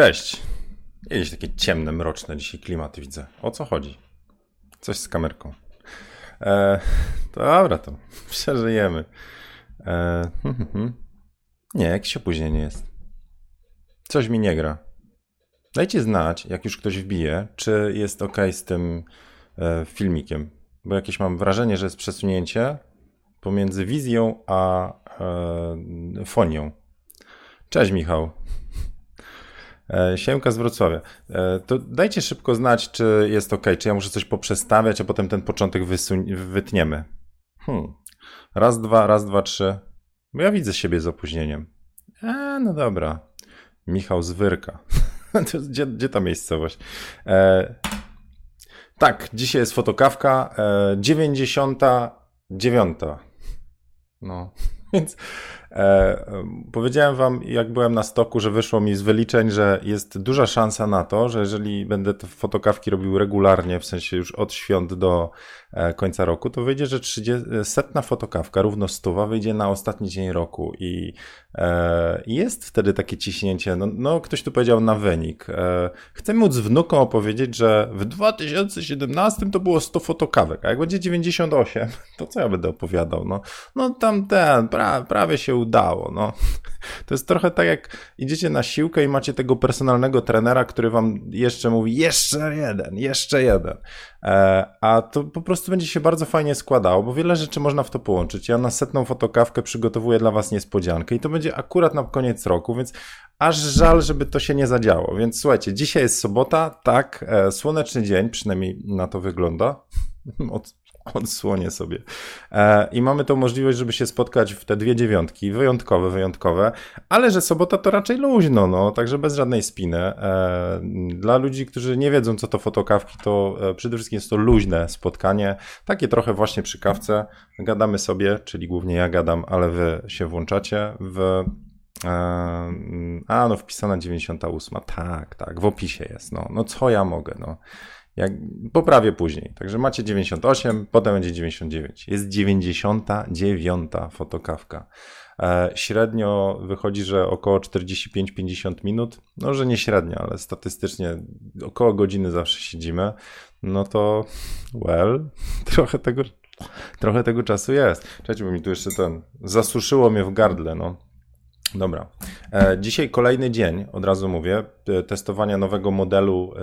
Cześć. Jakieś takie ciemne, mroczne dzisiaj klimaty widzę. O co chodzi? Coś z kamerką. E, dobra, to przeżyjemy. E, hm, hm, hm. Nie, jakieś opóźnienie jest. Coś mi nie gra. Dajcie znać, jak już ktoś wbije, czy jest ok z tym e, filmikiem. Bo jakieś mam wrażenie, że jest przesunięcie pomiędzy wizją a e, fonią. Cześć Michał. E, Siemka z Wrocławia. E, to dajcie szybko znać, czy jest ok, czy ja muszę coś poprzestawiać, a potem ten początek wysuń- wytniemy. Hmm. Raz, dwa, raz, dwa, trzy. Bo ja widzę siebie z opóźnieniem. E, no dobra. Michał z Wyrka. gdzie, gdzie ta miejscowość? E, tak, dzisiaj jest fotokawka. E, 99. No, więc E, powiedziałem wam, jak byłem na stoku, że wyszło mi z wyliczeń, że jest duża szansa na to, że jeżeli będę te fotokawki robił regularnie, w sensie już od świąt do końca roku, to wyjdzie, że 30, setna fotokawka, równo stuwa, wyjdzie na ostatni dzień roku i e, jest wtedy takie ciśnięcie, no, no ktoś tu powiedział na wynik. E, chcę móc wnukom opowiedzieć, że w 2017 to było 100 fotokawek, a jak będzie 98, to co ja będę opowiadał? No, no tam pra, prawie się udało. No. To jest trochę tak, jak idziecie na siłkę i macie tego personalnego trenera, który wam jeszcze mówi jeszcze jeden, jeszcze jeden. E, a to po prostu będzie się bardzo fajnie składało, bo wiele rzeczy można w to połączyć. Ja na setną fotokawkę przygotowuję dla was niespodziankę i to będzie akurat na koniec roku, więc aż żal, żeby to się nie zadziało. Więc słuchajcie, dzisiaj jest sobota, tak, e, słoneczny dzień, przynajmniej na to wygląda. Od odsłonię sobie. E, I mamy tą możliwość, żeby się spotkać w te dwie dziewiątki, wyjątkowe, wyjątkowe, ale że sobota to raczej luźno, no, także bez żadnej spiny. E, dla ludzi, którzy nie wiedzą, co to fotokawki, to e, przede wszystkim jest to luźne spotkanie, takie trochę właśnie przy kawce. Gadamy sobie, czyli głównie ja gadam, ale wy się włączacie w a, no wpisana 98. Tak, tak, w opisie jest. No, no co ja mogę, no. Jak, poprawię później. Także macie 98, potem będzie 99. Jest 99 fotokawka. E, średnio wychodzi, że około 45-50 minut. No, że nie średnio, ale statystycznie około godziny zawsze siedzimy. No to, well, trochę tego, trochę tego czasu jest. Czekajcie, bo mi tu jeszcze ten, zasuszyło mnie w gardle, no. Dobra. E, dzisiaj kolejny dzień, od razu mówię, testowania nowego modelu,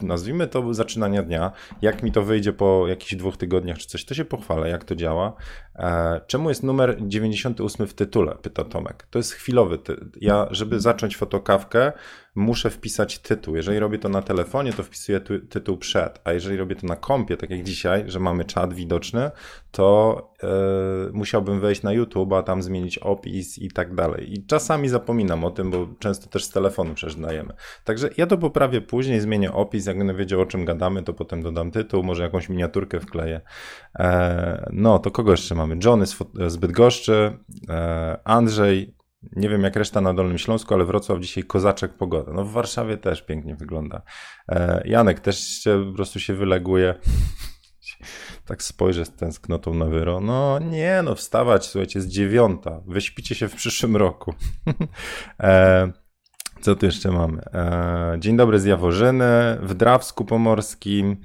e, nazwijmy to zaczynania dnia. Jak mi to wyjdzie po jakichś dwóch tygodniach czy coś, to się pochwalę, jak to działa. E, czemu jest numer 98 w tytule? Pyta Tomek. To jest chwilowy. Ja, żeby zacząć fotokawkę, muszę wpisać tytuł. Jeżeli robię to na telefonie, to wpisuję tytuł przed, a jeżeli robię to na kompie, tak jak dzisiaj, że mamy czat widoczny, to musiałbym wejść na YouTube, a tam zmienić opis i tak dalej. I czasami zapominam o tym, bo często też z telefonu przeżynajemy. Także ja to poprawię później, zmienię opis, jak będę wiedział o czym gadamy, to potem dodam tytuł, może jakąś miniaturkę wkleję. E, no, to kogo jeszcze mamy? Johnny z, z Bydgoszczy, e, Andrzej, nie wiem jak reszta na Dolnym Śląsku, ale Wrocław dzisiaj kozaczek pogoda. No w Warszawie też pięknie wygląda. E, Janek też się, po prostu się wyleguje. tak spojrzę z tęsknotą na wyro. No nie, no wstawać, słuchajcie, jest dziewiąta. Wyśpicie się w przyszłym roku. e, co tu jeszcze mamy? E, dzień dobry z Jaworzyny, w Drawsku Pomorskim.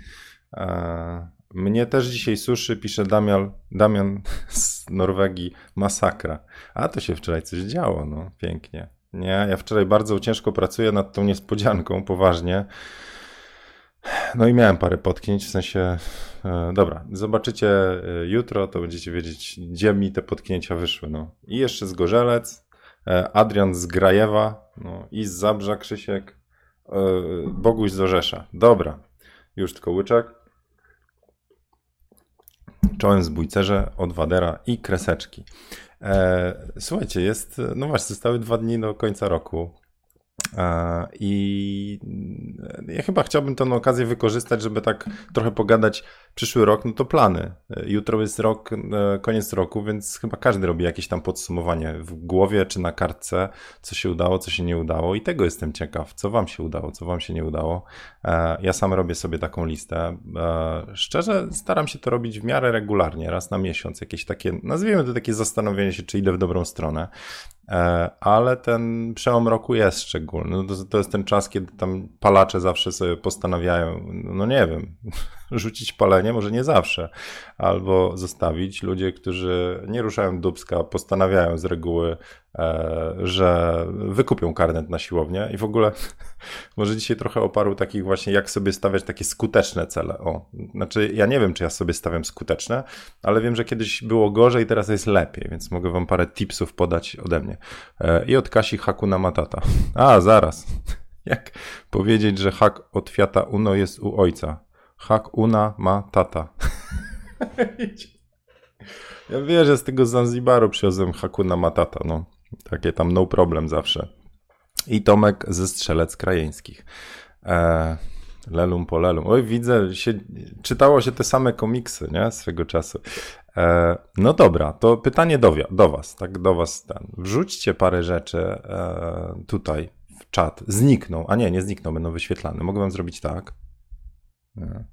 E, mnie też dzisiaj suszy, pisze Damian, Damian z Norwegii, masakra. A to się wczoraj coś działo, no pięknie. Nie, ja wczoraj bardzo ciężko pracuję nad tą niespodzianką, poważnie. No i miałem parę potknięć, w sensie, e, dobra, zobaczycie e, jutro, to będziecie wiedzieć, gdzie mi te potknięcia wyszły, no. I jeszcze z Gorzelec, Adrian z Grajewa, no i z Zabrza Krzysiek, e, Boguś z Orzesza. Dobra, już tylko łyczek czołem z bójcerze od Wadera i kreseczki. E, słuchajcie, jest, no właśnie, zostały dwa dni do końca roku. I ja chyba chciałbym tę okazję wykorzystać, żeby tak trochę pogadać przyszły rok, no to plany. Jutro jest rok, e, koniec roku, więc chyba każdy robi jakieś tam podsumowanie w głowie czy na kartce, co się udało, co się nie udało i tego jestem ciekaw, co wam się udało, co wam się nie udało. E, ja sam robię sobie taką listę. E, szczerze staram się to robić w miarę regularnie, raz na miesiąc, jakieś takie, nazwijmy to takie zastanowienie się, czy idę w dobrą stronę. Ale ten przełom roku jest szczególny. No to, to jest ten czas, kiedy tam palacze zawsze sobie postanawiają, no nie wiem, rzucić palenie, może nie zawsze, albo zostawić. Ludzie, którzy nie ruszają dubska, postanawiają z reguły, e, że wykupią karnet na siłownię i w ogóle może dzisiaj trochę o paru takich właśnie, jak sobie stawiać takie skuteczne cele. O, znaczy ja nie wiem, czy ja sobie stawiam skuteczne, ale wiem, że kiedyś było gorzej, teraz jest lepiej, więc mogę wam parę tipsów podać ode mnie. E, I od Kasi Hakuna Matata. A, zaraz. Jak powiedzieć, że hak od Fiata Uno jest u ojca? Hak Una ma tata. ja wiem, że z tego Zanzibaru przywiozłem Hakuna Matata, no. Takie tam no problem zawsze. I Tomek ze Strzelec Krajeńskich. E, lelum po lelum. Oj, widzę, się, czytało się te same komiksy, nie? Swego czasu. E, no dobra, to pytanie do, do was, tak do was ten. Wrzućcie parę rzeczy e, tutaj w czat. Znikną, a nie, nie znikną, będą wyświetlane. Mogę wam zrobić tak. Nie.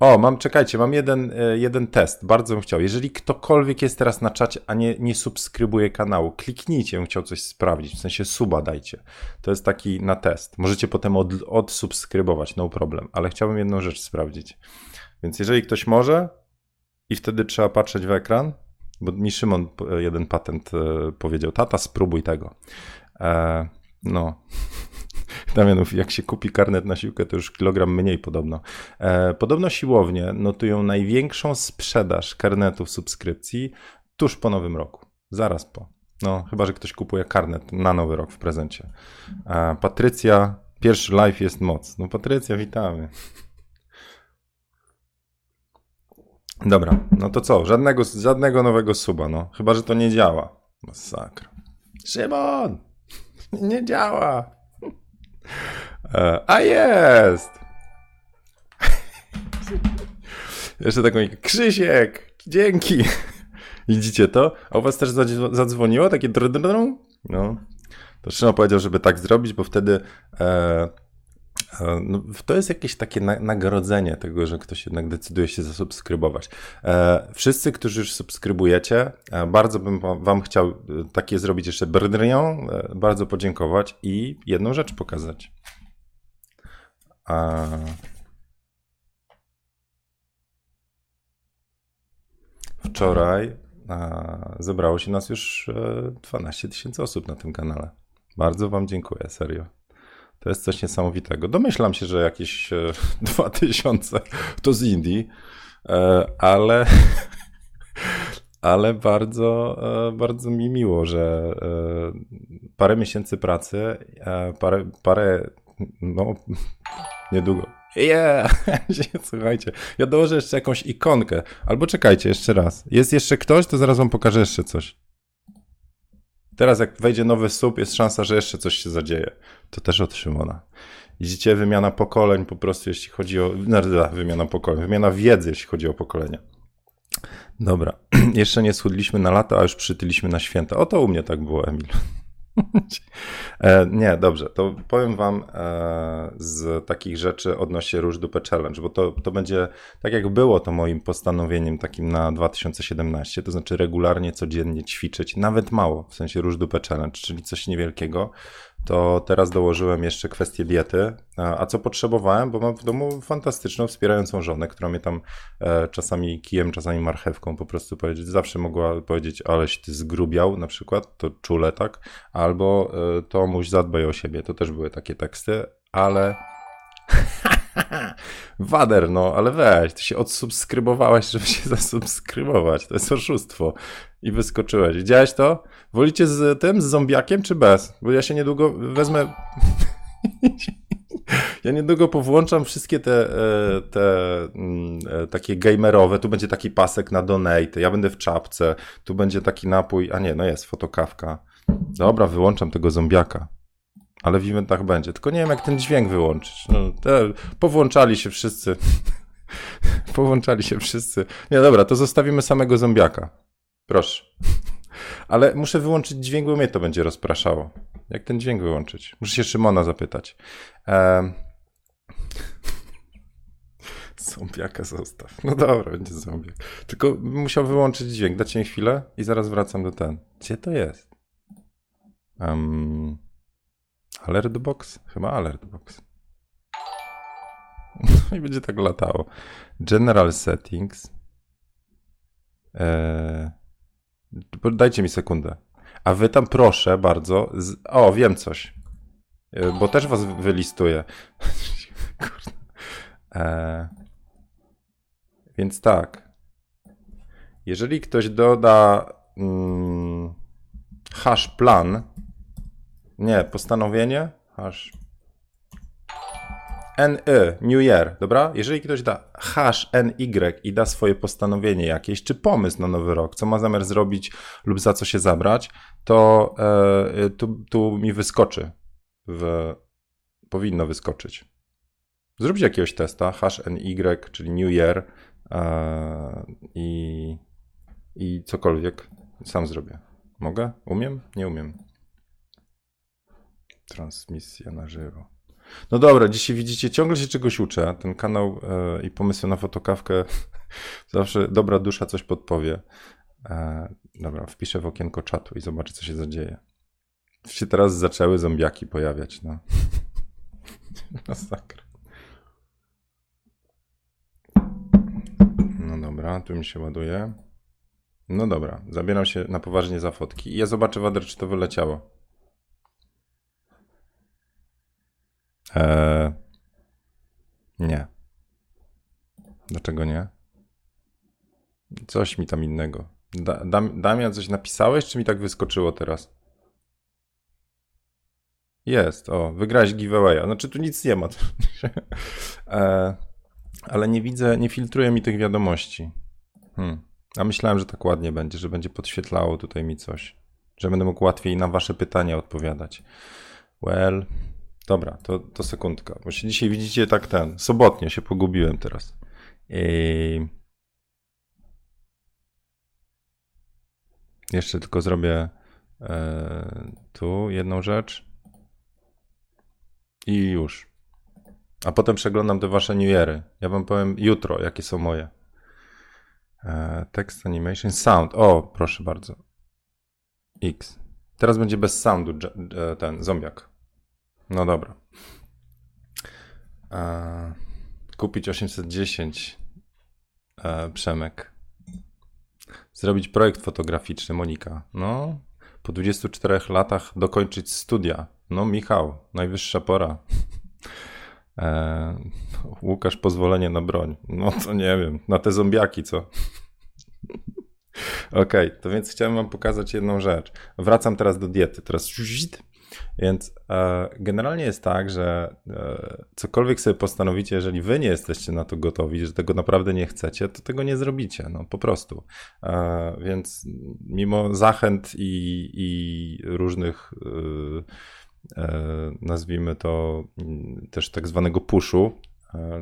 O, mam, czekajcie, mam jeden, e, jeden test. Bardzo bym chciał. Jeżeli ktokolwiek jest teraz na czacie, a nie, nie subskrybuje kanału, kliknijcie, bym chciał coś sprawdzić. W sensie suba dajcie. To jest taki na test. Możecie potem od, odsubskrybować, no problem. Ale chciałbym jedną rzecz sprawdzić. Więc jeżeli ktoś może i wtedy trzeba patrzeć w ekran, bo mi Szymon jeden patent e, powiedział, tata spróbuj tego. E, no. Damianów, jak się kupi karnet na siłkę, to już kilogram mniej podobno. E, podobno siłownie notują największą sprzedaż karnetów subskrypcji tuż po nowym roku. Zaraz po. No, chyba, że ktoś kupuje karnet na nowy rok w prezencie. E, Patrycja, pierwszy live jest moc. No, Patrycja, witamy. Dobra, no to co? Żadnego, żadnego nowego suba, no. Chyba, że to nie działa. Masakra. Szymon! Nie działa! E, a jest! Jeszcze taką Krzysiek, dzięki. Widzicie to? A u was też zadzwoniło takie drr, No. To powiedział, żeby tak zrobić, bo wtedy e, E, no, to jest jakieś takie na, nagrodzenie tego, że ktoś jednak decyduje się zasubskrybować. E, wszyscy, którzy już subskrybujecie, e, bardzo bym wam chciał takie zrobić jeszcze brdrią, bardzo podziękować i jedną rzecz pokazać. Wczoraj zebrało się nas już 12 tysięcy osób na tym kanale. Bardzo wam dziękuję, serio. To jest coś niesamowitego. Domyślam się, że jakieś 2000 e, to z Indii, e, ale, ale bardzo, e, bardzo mi miło, że parę miesięcy pracy, parę, parę no niedługo. Yeah! Słuchajcie, ja dołożę jeszcze jakąś ikonkę. Albo czekajcie jeszcze raz. Jest jeszcze ktoś, to zaraz wam pokażę jeszcze coś. Teraz jak wejdzie nowy sub, jest szansa, że jeszcze coś się zadzieje. To też od Szymona. Widzicie, wymiana pokoleń po prostu, jeśli chodzi o... No, wymiana pokoleń, wymiana wiedzy, jeśli chodzi o pokolenia. Dobra, jeszcze nie schudliśmy na lato, a już przytyliśmy na święta. Oto u mnie tak było, Emil. E, nie, dobrze, to powiem wam e, z takich rzeczy odnośnie Róż Dupę Challenge, bo to, to będzie, tak jak było to moim postanowieniem takim na 2017, to znaczy regularnie, codziennie ćwiczyć, nawet mało, w sensie Róż Dupę Challenge, czyli coś niewielkiego, to teraz dołożyłem jeszcze kwestię diety. A co potrzebowałem? Bo mam w domu fantastyczną, wspierającą żonę, która mnie tam e, czasami kijem, czasami marchewką po prostu powiedzieć. Zawsze mogła powiedzieć, aleś ty zgrubiał na przykład, to czule tak, albo e, to muś zadbaj o siebie. To też były takie teksty, ale Wader, no, ale weź, ty się odsubskrybowałeś, żeby się zasubskrybować. To jest oszustwo. I wyskoczyłeś. Widziałeś to? Wolicie z tym, z zombiakiem, czy bez? Bo ja się niedługo wezmę... Ja niedługo powłączam wszystkie te, e, te mm, e, takie gamerowe. Tu będzie taki pasek na donate. Ja będę w czapce. Tu będzie taki napój. A nie, no jest fotokawka. Dobra, wyłączam tego zombiaka ale w eventach będzie. Tylko nie wiem, jak ten dźwięk wyłączyć. No, te, powłączali się wszyscy. powłączali się wszyscy. Nie, dobra, to zostawimy samego zombiaka. Proszę. Ale muszę wyłączyć dźwięk, bo mnie to będzie rozpraszało. Jak ten dźwięk wyłączyć? Muszę się Szymona zapytać. Ehm... Zombiaka zostaw. No dobra, będzie zombiak. Tylko musiał wyłączyć dźwięk. Dacie mi chwilę i zaraz wracam do ten. Gdzie to jest? Um, alert box? Chyba alert box. No i będzie tak latało. General settings. Eee, dajcie mi sekundę. A wy tam proszę bardzo. Z... O, wiem coś. E, bo też was wylistuję. eee, więc tak. Jeżeli ktoś doda mm, hash plan, nie, postanowienie, hash NY, New Year, dobra? Jeżeli ktoś da hash NY i da swoje postanowienie jakieś, czy pomysł na nowy rok, co ma zamiar zrobić lub za co się zabrać, to e, tu, tu mi wyskoczy. W, powinno wyskoczyć. Zrobić jakiegoś testa, hash NY, czyli New Year e, i, i cokolwiek sam zrobię. Mogę? Umiem? Nie umiem. Transmisja na żywo. No dobra, dzisiaj widzicie, ciągle się czegoś uczę. Ten kanał e, i pomysły na fotokawkę zawsze dobra dusza coś podpowie. E, dobra, wpiszę w okienko czatu i zobaczę, co się zadzieje. Się teraz zaczęły zombiaki pojawiać, no. Masakra. No dobra, tu mi się ładuje. No dobra, zabieram się na poważnie za fotki i ja zobaczę, Wader, czy to wyleciało. Eee, nie. Dlaczego nie? Coś mi tam innego. Da, Dam, Damian, coś napisałeś, czy mi tak wyskoczyło teraz? Jest, o, wygrałeś giveawaya. Znaczy tu nic nie ma. eee, ale nie widzę, nie filtruje mi tych wiadomości. Hmm. A myślałem, że tak ładnie będzie, że będzie podświetlało tutaj mi coś. Że będę mógł łatwiej na wasze pytania odpowiadać. Well, Dobra, to, to sekundka. Bo się dzisiaj widzicie tak ten. Sobotnie się pogubiłem teraz. I... Jeszcze tylko zrobię e, tu jedną rzecz. I już. A potem przeglądam te wasze New Yeary. Ja wam powiem jutro, jakie są moje. E, text animation, sound. O, proszę bardzo. X. Teraz będzie bez soundu e, ten zombiak. No dobra. E, kupić 810 e, Przemek. Zrobić projekt fotograficzny Monika. No, po 24 latach dokończyć studia. No, Michał, najwyższa pora. E, Łukasz, pozwolenie na broń. No to nie wiem, na te zombiaki, co? Okej, okay, to więc chciałem wam pokazać jedną rzecz. Wracam teraz do diety. Teraz więc e, generalnie jest tak, że e, cokolwiek sobie postanowicie, jeżeli wy nie jesteście na to gotowi, że tego naprawdę nie chcecie, to tego nie zrobicie, no po prostu. E, więc mimo zachęt i, i różnych e, e, nazwijmy to też tak zwanego puszu,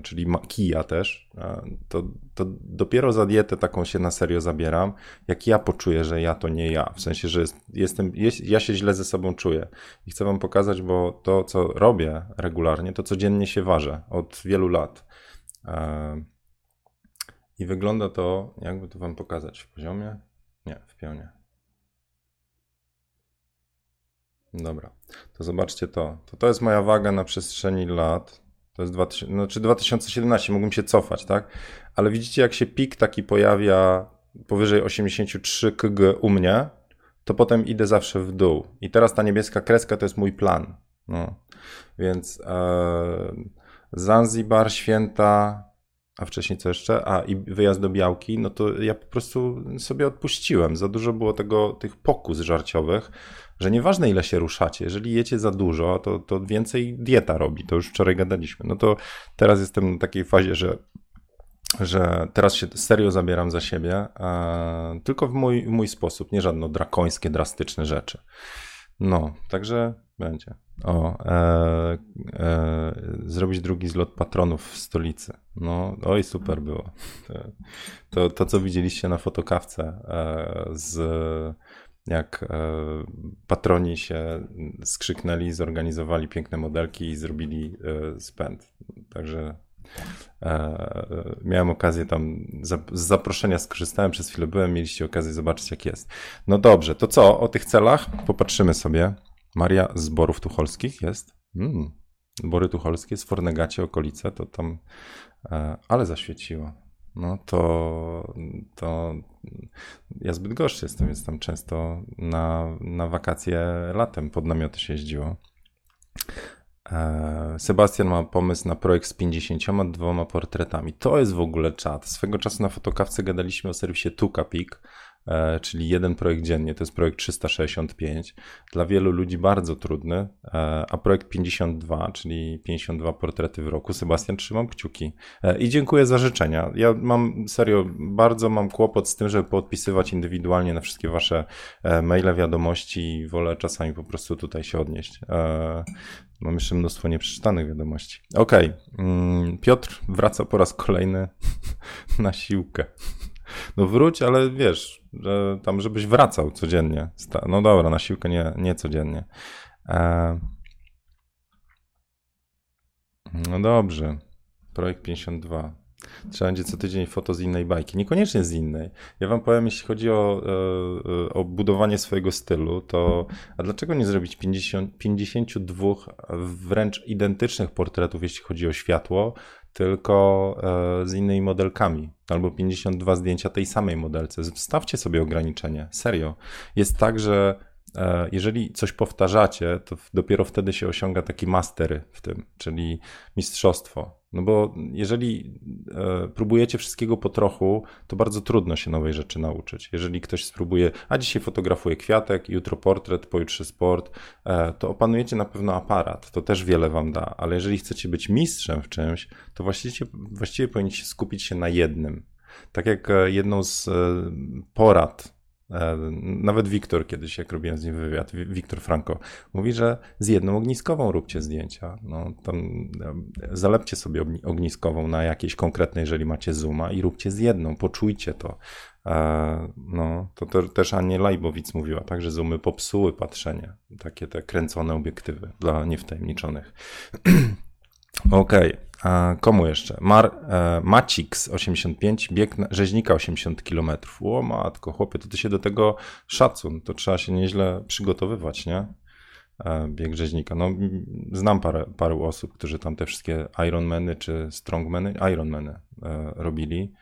czyli kija też, e, to, to dopiero za dietę taką się na serio zabieram, jak ja poczuję, że ja to nie ja. W sensie, że jestem, ja się źle ze sobą czuję. I chcę wam pokazać, bo to, co robię regularnie, to codziennie się ważę od wielu lat. E, I wygląda to, jakby to wam pokazać, w poziomie? Nie, w pionie. Dobra, to zobaczcie to. To, to jest moja waga na przestrzeni lat. To jest 2000, znaczy 2017, mógłbym się cofać, tak? Ale widzicie, jak się pik taki pojawia powyżej 83 kg u mnie, to potem idę zawsze w dół. I teraz ta niebieska kreska to jest mój plan. No. Więc e, Zanzibar, święta, a wcześniej co jeszcze? A i wyjazd do Białki, no to ja po prostu sobie odpuściłem. Za dużo było tego, tych pokus żarciowych że nieważne ile się ruszacie, jeżeli jecie za dużo, to, to więcej dieta robi, to już wczoraj gadaliśmy. No to teraz jestem w takiej fazie, że że teraz się serio zabieram za siebie, tylko w mój, w mój sposób, nie żadne drakońskie, drastyczne rzeczy. No, także będzie. O, e, e, zrobić drugi zlot patronów w stolicy. No, oj, super było. To, to co widzieliście na fotokawce e, z jak e, patroni się skrzyknęli, zorganizowali piękne modelki i zrobili e, spęd. Także e, miałem okazję tam, z zaproszenia skorzystałem, przez chwilę byłem, mieliście okazję zobaczyć jak jest. No dobrze, to co, o tych celach popatrzymy sobie. Maria z Borów Tucholskich jest? Mm. Bory Tucholskie, z Fornegacie, okolice, to tam, e, ale zaświeciło. No to, to ja zbyt gorszy jestem, więc tam często na, na wakacje latem pod namioty się jeździło. E, Sebastian ma pomysł na projekt z 52 portretami. To jest w ogóle czat. Swego czasu na fotokawce gadaliśmy o serwisie Tukapik, E, czyli jeden projekt dziennie, to jest projekt 365. Dla wielu ludzi bardzo trudny, e, a projekt 52, czyli 52 portrety w roku. Sebastian, trzymam kciuki. E, I dziękuję za życzenia. Ja mam serio, bardzo mam kłopot z tym, żeby podpisywać indywidualnie na wszystkie wasze maile, wiadomości. Wolę czasami po prostu tutaj się odnieść. Mam jeszcze mnóstwo nieprzeczytanych wiadomości. Okej, okay. Mm, Piotr wraca po raz kolejny na siłkę. No wróć, ale wiesz, że tam żebyś wracał codziennie. No dobra, na siłkę nie, nie codziennie. E... No dobrze. Projekt 52. Trzeba będzie co tydzień foto z innej bajki. Niekoniecznie z innej. Ja wam powiem, jeśli chodzi o, e, o budowanie swojego stylu, to a dlaczego nie zrobić 50, 52 wręcz identycznych portretów, jeśli chodzi o światło, tylko e, z innymi modelkami, albo 52 zdjęcia tej samej modelce. Wstawcie sobie ograniczenie, serio. Jest tak, że e, jeżeli coś powtarzacie, to dopiero wtedy się osiąga taki mastery w tym, czyli mistrzostwo. No bo jeżeli e, próbujecie wszystkiego po trochu, to bardzo trudno się nowej rzeczy nauczyć. Jeżeli ktoś spróbuje, a dzisiaj fotografuje kwiatek, jutro portret, pojutrze sport, e, to opanujecie na pewno aparat. To też wiele wam da, ale jeżeli chcecie być mistrzem w czymś, to właściwie, właściwie powinniście skupić się na jednym. Tak jak e, jedną z porad nawet Wiktor kiedyś, jak robiłem z nim wywiad, Wiktor Franco, mówi, że z jedną ogniskową róbcie zdjęcia. No, tam e, zalepcie sobie ogniskową na jakiejś konkretnej, jeżeli macie zooma i róbcie z jedną, poczujcie to. E, no, to, też Anie Lajbowic mówiła, tak, że zoomy popsuły patrzenie. Takie te kręcone obiektywy dla niewtajemniczonych. Okej, okay. Komu jeszcze? Mar, e, Macix 85, bieg na, rzeźnika 80 km. O matko, chłopie, to ty się do tego szacun, to trzeba się nieźle przygotowywać, nie? E, bieg rzeźnika. No, znam parę, paru osób, którzy tam te wszystkie Ironmany czy Strongmany, Ironmany e, robili.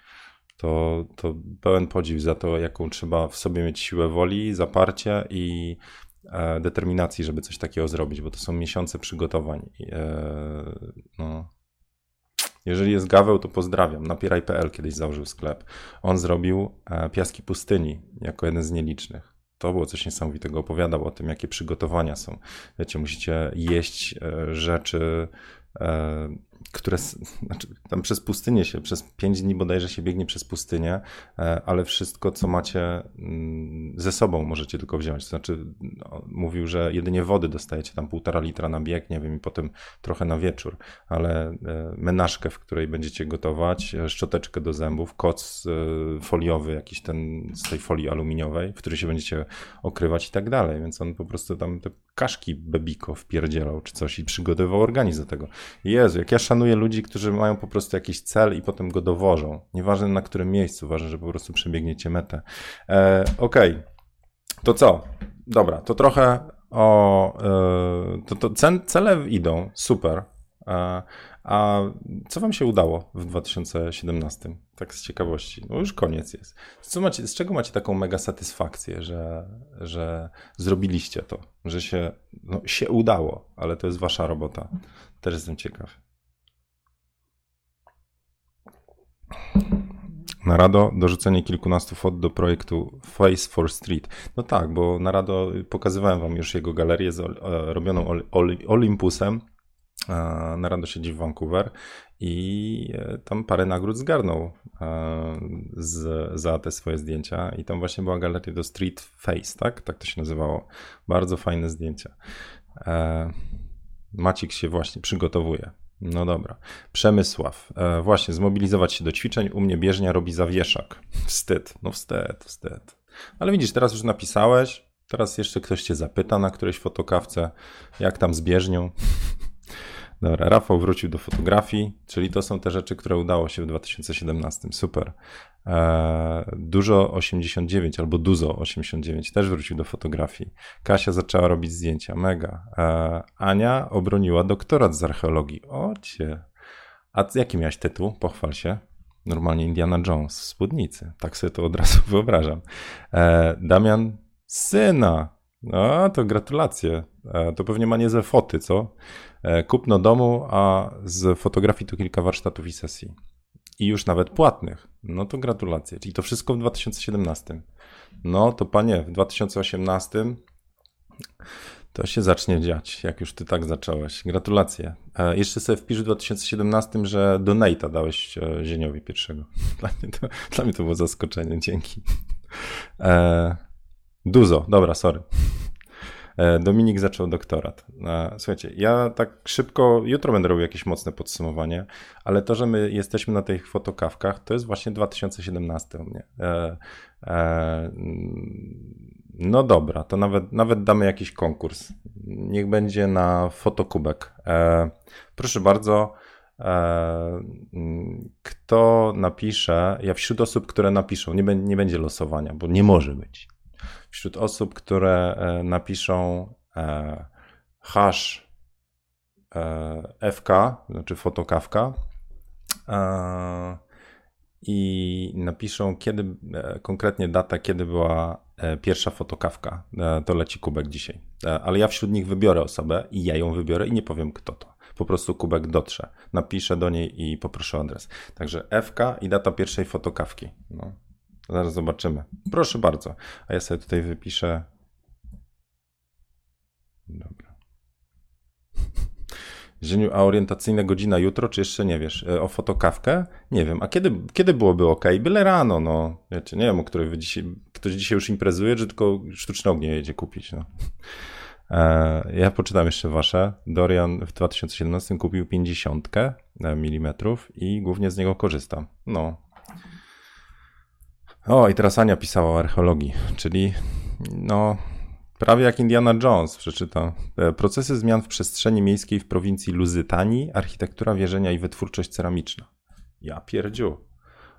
To, to pełen podziw za to, jaką trzeba w sobie mieć siłę woli, zaparcie i e, determinacji, żeby coś takiego zrobić, bo to są miesiące przygotowań. E, no, jeżeli jest Gaweł, to pozdrawiam. Napieraj.pl kiedyś założył sklep. On zrobił e, Piaski Pustyni jako jeden z nielicznych. To było coś niesamowitego. Opowiadał o tym, jakie przygotowania są. Wiecie, musicie jeść e, rzeczy e, które, znaczy tam przez pustynię się, przez pięć dni bodajże się biegnie przez pustynię, e, ale wszystko, co macie mm, ze sobą możecie tylko wziąć. To znaczy, no, mówił, że jedynie wody dostajecie tam półtora litra na bieg, nie wiem, i potem trochę na wieczór, ale e, menażkę, w której będziecie gotować, e, szczoteczkę do zębów, koc foliowy, jakiś ten z tej folii aluminiowej, w której się będziecie okrywać i tak dalej, więc on po prostu tam te kaszki bebiko wpierdzielał czy coś i przygotowywał organizm do tego. Jezu, jak ja szanuję ludzi, którzy mają po prostu jakiś cel i potem go dowożą. Nieważne na którym miejscu, ważne, że po prostu przebiegniecie metę. E, Okej, okay. to co? Dobra, to trochę o. E, to, to cele idą, super. E, a co wam się udało w 2017? Tak z ciekawości. No już koniec jest. Co macie, z czego macie taką mega satysfakcję, że, że zrobiliście to? Że się, no, się udało, ale to jest wasza robota. Też jestem ciekaw. Narado, dorzucenie kilkunastu fot do projektu Face for Street. No tak, bo Narado, pokazywałem wam już jego galerię z, e, robioną Olympusem. Narado siedzi w Vancouver i e, tam parę nagród zgarnął e, z, za te swoje zdjęcia i tam właśnie była galeria do Street Face, tak? Tak to się nazywało. Bardzo fajne zdjęcia. Macik się właśnie przygotowuje. No dobra. Przemysław. E, właśnie, zmobilizować się do ćwiczeń. U mnie bieżnia robi zawieszak. Wstyd. No wstyd, wstyd. Ale widzisz, teraz już napisałeś. Teraz jeszcze ktoś cię zapyta na którejś fotokawce, jak tam z bieżnią. Dobra, Rafał wrócił do fotografii, czyli to są te rzeczy, które udało się w 2017. Super. Eee, dużo 89 albo Duzo 89 też wrócił do fotografii. Kasia zaczęła robić zdjęcia, mega. Eee, Ania obroniła doktorat z archeologii. Ocie. A jaki miałeś tytuł? Pochwal się. Normalnie Indiana Jones w spódnicy. Tak sobie to od razu wyobrażam. Eee, Damian, syna. No, to gratulacje. E, to pewnie ma niezłe foty, co? E, kupno domu, a z fotografii to kilka warsztatów i sesji. I już nawet płatnych. No to gratulacje. Czyli to wszystko w 2017. No to panie, w 2018 to się zacznie dziać, jak już ty tak zacząłeś. Gratulacje. E, jeszcze sobie wpisz w 2017, że donate'a dałeś Zieniowi pierwszego. Dla mnie to, dla mnie to było zaskoczenie, dzięki. Duzo, dobra, sorry. E, Dominik zaczął doktorat. E, słuchajcie, ja tak szybko, jutro będę robił jakieś mocne podsumowanie, ale to, że my jesteśmy na tych fotokawkach, to jest właśnie 2017 u mnie. E, no dobra, to nawet, nawet damy jakiś konkurs. Niech będzie na fotokubek. Proszę bardzo. Kto napisze, ja wśród osób, które napiszą, nie będzie losowania, bo nie może być wśród osób, które e, napiszą e, hash e, FK, znaczy fotokawka i napiszą kiedy, konkretnie data, kiedy była pierwsza fotokawka, to leci kubek dzisiaj. Ale ja wśród nich wybiorę osobę i ja ją wybiorę i nie powiem kto to. Po prostu kubek dotrze. Napiszę do niej i poproszę adres. Także FK i data pierwszej fotokawki. No. Zaraz zobaczymy. Proszę bardzo. A ja sobie tutaj wypiszę. Dobra. Zieniu, a orientacyjna godzina jutro, czy jeszcze nie wiesz? E, o fotokawkę? Nie wiem. A kiedy, kiedy byłoby ok? Byle rano, no. Wiecie, nie wiem, o której wy dzisiaj, ktoś dzisiaj już imprezuje, czy tylko sztuczne ognie jedzie kupić, no. E, ja poczytam jeszcze wasze. Dorian w 2017 kupił 50 mm i głównie z niego korzysta. No, o, i teraz Ania pisała o archeologii, czyli no, prawie jak Indiana Jones przeczyta. E, procesy zmian w przestrzeni miejskiej w prowincji Luzytanii, architektura wierzenia i wytwórczość ceramiczna. Ja pierdziu.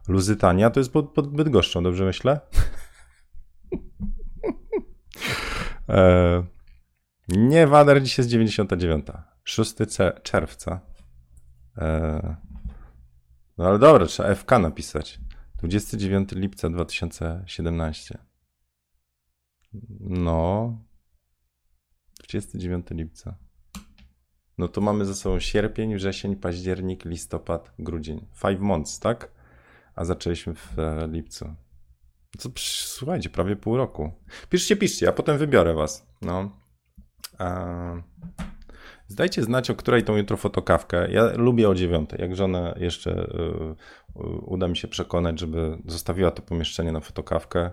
Luzytania to jest pod, pod Bydgoszczą, dobrze myślę? e, nie, Wader dziś jest 99. 6 czerwca. E, no ale dobra, trzeba FK napisać. 29 lipca 2017. No. 29 lipca. No to mamy ze sobą sierpień, wrzesień, październik, listopad, grudzień. Five months, tak? A zaczęliśmy w e, lipcu. Co, słuchajcie, prawie pół roku. Piszcie, piszcie, a potem wybiorę was. No. Zdajcie znać, o której tą jutro fotokawkę. Ja lubię o dziewiątej. Jak żonę jeszcze y, uda mi się przekonać, żeby zostawiła to pomieszczenie na fotokawkę.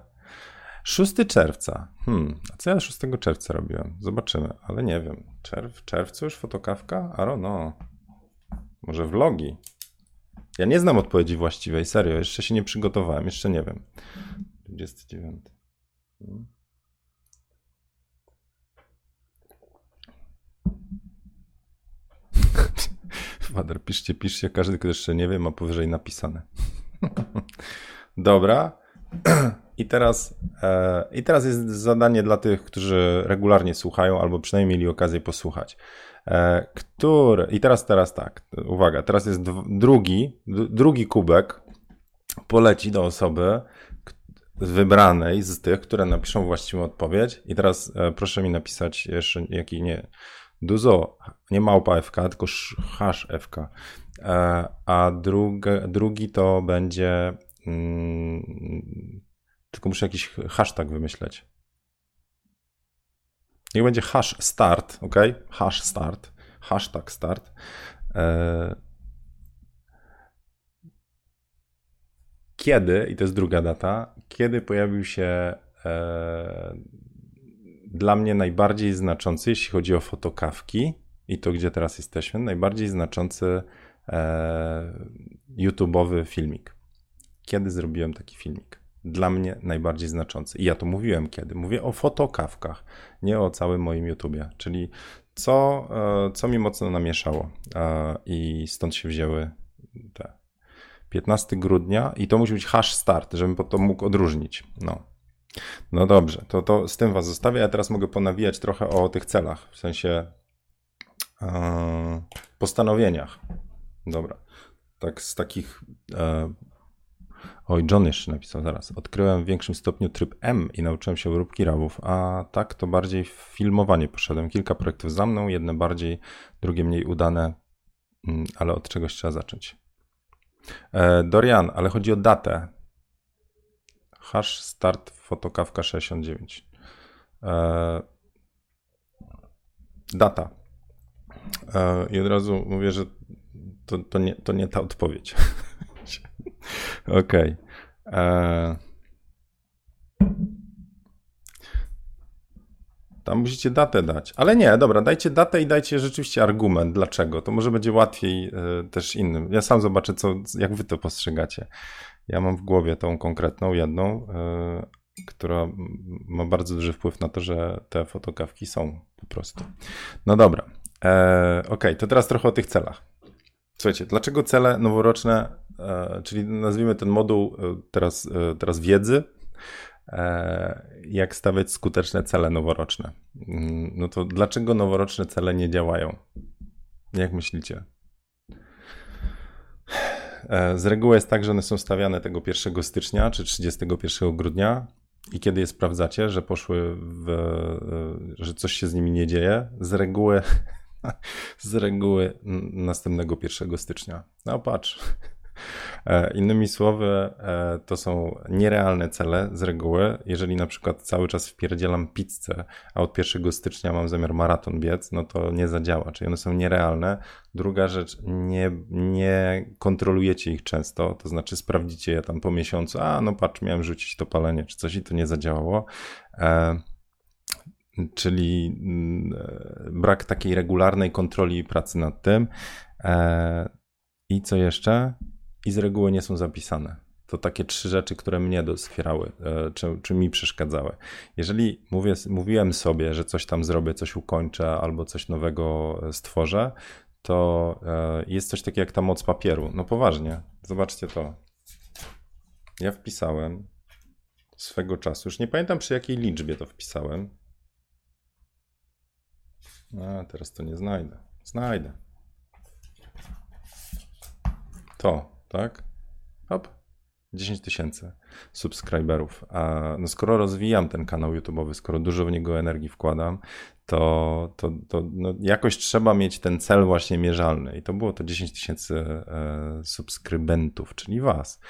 6 czerwca. Hmm, a co ja 6 czerwca robiłem? Zobaczymy, ale nie wiem. Czerw, czerwcu już fotokawka? Don't know. Może vlogi? Ja nie znam odpowiedzi właściwej, serio. Jeszcze się nie przygotowałem, jeszcze nie wiem. 29. Hmm. Wader, piszcie, piszcie. Każdy, kto jeszcze nie wie, ma powyżej napisane. Dobra. I teraz, e, I teraz jest zadanie dla tych, którzy regularnie słuchają, albo przynajmniej mieli okazję posłuchać. E, który, I teraz, teraz tak, uwaga, teraz jest drugi, drugi kubek poleci do osoby wybranej z tych, które napiszą właściwą odpowiedź. I teraz e, proszę mi napisać jeszcze, jaki nie, Duzo, nie małpa FK, tylko hash FK. E, a drugi, drugi to będzie. Mm, tylko muszę jakiś hashtag wymyśleć. Niech będzie hash start, ok? Hash start. Hashtag start. E, kiedy, i to jest druga data, kiedy pojawił się e, dla mnie najbardziej znaczący, jeśli chodzi o fotokawki i to, gdzie teraz jesteśmy, najbardziej znaczący e, YouTube'owy filmik. Kiedy zrobiłem taki filmik? Dla mnie najbardziej znaczący. I ja to mówiłem kiedy. Mówię o fotokawkach, nie o całym moim YouTubie. Czyli co, e, co mi mocno namieszało e, i stąd się wzięły te 15 grudnia i to musi być hash start, żebym to mógł odróżnić. No. No dobrze, to, to z tym was zostawię. Ja teraz mogę ponawijać trochę o tych celach, w sensie e, postanowieniach. Dobra. Tak z takich e, Oj, John jeszcze napisał zaraz. Odkryłem w większym stopniu tryb M i nauczyłem się obróbki rawów, a tak to bardziej filmowanie poszedłem. Kilka projektów za mną, jedne bardziej, drugie mniej udane, mm, ale od czegoś trzeba zacząć. E, Dorian, ale chodzi o datę. Hash start fotokawka 69. E, data. E, I od razu mówię, że to, to, nie, to nie ta odpowiedź. Okej. Okay. E, tam musicie datę dać. Ale nie, dobra, dajcie datę i dajcie rzeczywiście argument, dlaczego. To może będzie łatwiej e, też innym. Ja sam zobaczę, co, jak wy to postrzegacie. Ja mam w głowie tą konkretną jedną, e, która ma bardzo duży wpływ na to, że te fotokawki są po prostu. No dobra. ok, to teraz trochę o tych celach. Słuchajcie, dlaczego cele noworoczne, e, czyli nazwijmy ten moduł e, teraz, e, teraz wiedzy, jak stawiać skuteczne cele noworoczne? Mm, no to dlaczego noworoczne cele nie działają? Jak myślicie? Z reguły jest tak, że one są stawiane tego 1 stycznia czy 31 grudnia i kiedy je sprawdzacie, że poszły w, że coś się z nimi nie dzieje, z reguły z reguły następnego 1 stycznia. No patrz. E, innymi słowy, e, to są nierealne cele z reguły. Jeżeli na przykład cały czas wpierdzielam pizzę, a od 1 stycznia mam zamiar maraton biec, no to nie zadziała, czyli one są nierealne. Druga rzecz, nie, nie kontrolujecie ich często, to znaczy sprawdzicie je tam po miesiącu, a no patrz, miałem rzucić to palenie czy coś i to nie zadziałało. E, czyli mm, brak takiej regularnej kontroli i pracy nad tym. I co jeszcze? I z reguły nie są zapisane. To takie trzy rzeczy, które mnie doskwierały, e, czy, czy mi przeszkadzały. Jeżeli mówię, mówiłem sobie, że coś tam zrobię, coś ukończę albo coś nowego stworzę, to jest coś takiego jak ta moc papieru. No poważnie, zobaczcie to. Ja wpisałem swego czasu, już nie pamiętam przy jakiej liczbie to wpisałem, a, teraz to nie znajdę. Znajdę. To, tak? Hop. 10 tysięcy subskryberów. No skoro rozwijam ten kanał YouTube'owy, skoro dużo w niego energii wkładam, to, to, to no jakoś trzeba mieć ten cel właśnie mierzalny. I to było to 10 tysięcy e, subskrybentów, czyli was.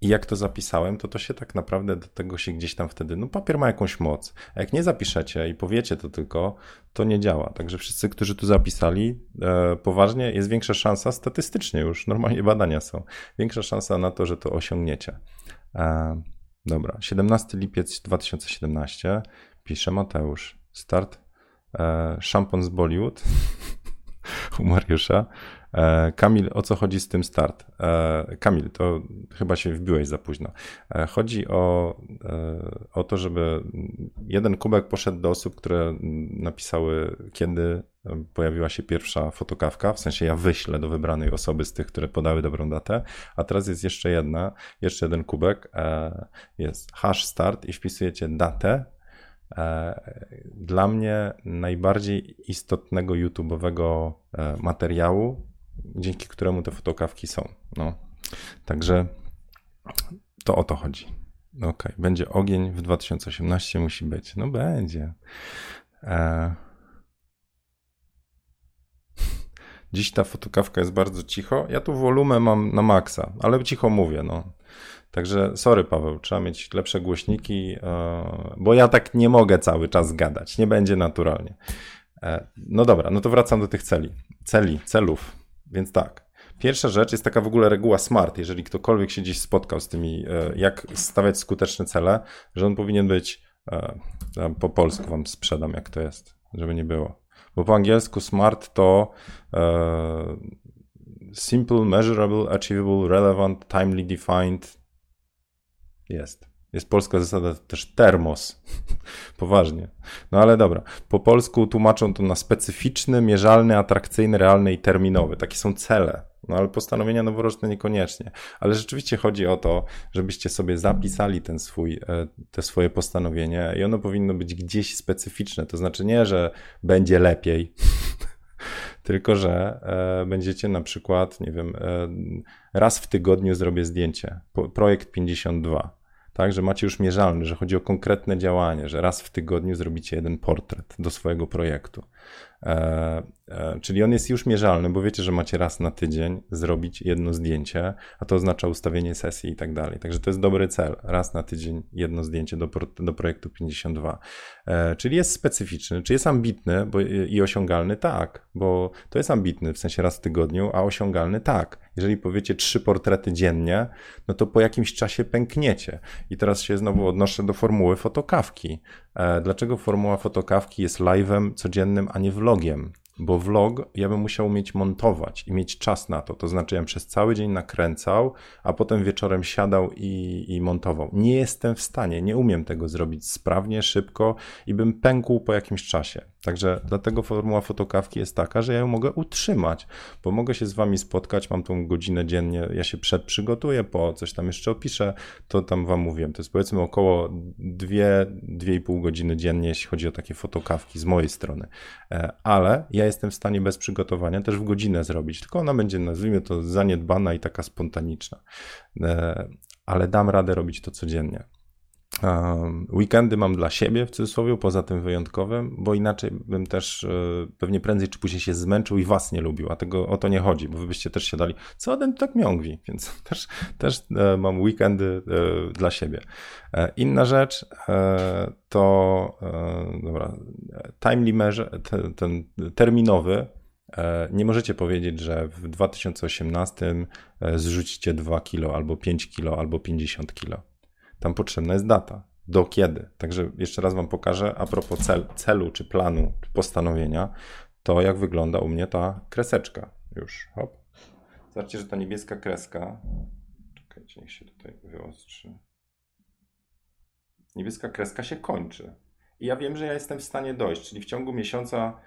I jak to zapisałem, to to się tak naprawdę do tego się gdzieś tam wtedy, no papier ma jakąś moc. A jak nie zapiszecie i powiecie to tylko, to nie działa. Także wszyscy, którzy tu zapisali e, poważnie, jest większa szansa, statystycznie już, normalnie badania są, większa szansa na to, że to osiągniecie. E, dobra, 17 lipiec 2017, pisze Mateusz, start, e, szampon z Bollywood u Mariusza. E, Kamil, o co chodzi z tym start? E, Kamil, to chyba się wbiłeś za późno. E, chodzi o, o to, żeby jeden kubek poszedł do osób, które napisały, kiedy pojawiła się pierwsza fotokawka, w sensie ja wyślę do wybranej osoby z tych, które podały dobrą datę, a teraz jest jeszcze jedna, jeszcze jeden kubek, jest hash start i wpisujecie datę, dla mnie najbardziej istotnego YouTube'owego materiału dzięki któremu te fotokawki są. No. Także to o to chodzi. Ok, będzie ogień w 2018, musi być. No będzie. E... Dziś ta fotokawka jest bardzo cicho. Ja tu wolumę mam na maksa, ale cicho mówię. No. Także sorry Paweł, trzeba mieć lepsze głośniki, e... bo ja tak nie mogę cały czas gadać. Nie będzie naturalnie. E... No dobra, no to wracam do tych celi. Celi, celów. Więc tak. Pierwsza rzecz jest taka w ogóle reguła SMART, jeżeli ktokolwiek się gdzieś spotkał z tymi, e, jak stawiać skuteczne cele, że on powinien być, e, po polsku wam sprzedam jak to jest, żeby nie było. Bo po angielsku SMART to e, Simple, Measurable, Achievable, Relevant, Timely Defined. Jest. Jest polska zasada też termos. Poważnie. No ale dobra. Po polsku tłumaczą to na specyficzny, mierzalny, atrakcyjny, realny i terminowy. Takie są cele. No ale postanowienia noworoczne niekoniecznie. Ale rzeczywiście chodzi o to, żebyście sobie zapisali ten swój, e, te swoje postanowienie i ono powinno być gdzieś specyficzne. To znaczy nie, że będzie lepiej, tylko że e, będziecie na przykład, nie wiem, e, raz w tygodniu zrobię zdjęcie. Projekt 52 tak, że macie już mierzalny, że chodzi o konkretne działanie, że raz w tygodniu zrobicie jeden portret do swojego projektu. E, e, czyli on jest już mierzalny, bo wiecie, że macie raz na tydzień zrobić jedno zdjęcie, a to oznacza ustawienie sesji i tak dalej. Także to jest dobry cel. Raz na tydzień jedno zdjęcie do, do projektu 52. E, czyli jest specyficzny, czy jest ambitny bo, i osiągalny? Tak, bo to jest ambitny w sensie raz w tygodniu, a osiągalny? Tak. Jeżeli powiecie trzy portrety dziennie, no to po jakimś czasie pękniecie. I teraz się znowu odnoszę do formuły fotokawki. E, dlaczego formuła fotokawki jest live'em codziennym, a nie vlogiem? Bo vlog ja bym musiał umieć montować i mieć czas na to. To znaczy, ja bym przez cały dzień nakręcał, a potem wieczorem siadał i, i montował. Nie jestem w stanie, nie umiem tego zrobić sprawnie, szybko i bym pękł po jakimś czasie. Także dlatego formuła fotokawki jest taka, że ja ją mogę utrzymać, bo mogę się z wami spotkać, mam tą godzinę dziennie, ja się przed przygotuję, po coś tam jeszcze opiszę, to tam wam mówiłem. To jest powiedzmy około 2-2,5 godziny dziennie, jeśli chodzi o takie fotokawki z mojej strony. E, ale ja jestem w stanie bez przygotowania też w godzinę zrobić, tylko ona będzie, nazwijmy to, zaniedbana i taka spontaniczna. E, ale dam radę robić to codziennie. Weekendy mam dla siebie w cudzysłowie, poza tym wyjątkowym, bo inaczej bym też e, pewnie prędzej czy później się zmęczył i was nie lubił, a tego o to nie chodzi, bo wy byście też się dali, co ten tak miągwi, więc też, też e, mam weekendy e, dla siebie. Inna rzecz to, dobra, timely measure, ten terminowy, nie możecie powiedzieć, że w 2018 zrzucicie 2 kilo, albo 5 kilo, albo 50 kilo tam potrzebna jest data. Do kiedy? Także jeszcze raz Wam pokażę a propos cel, celu, czy planu, czy postanowienia, to jak wygląda u mnie ta kreseczka. Już, hop. Zobaczcie, że ta niebieska kreska, czekajcie, niech się tutaj wyostrzy. Niebieska kreska się kończy. I ja wiem, że ja jestem w stanie dojść, czyli w ciągu miesiąca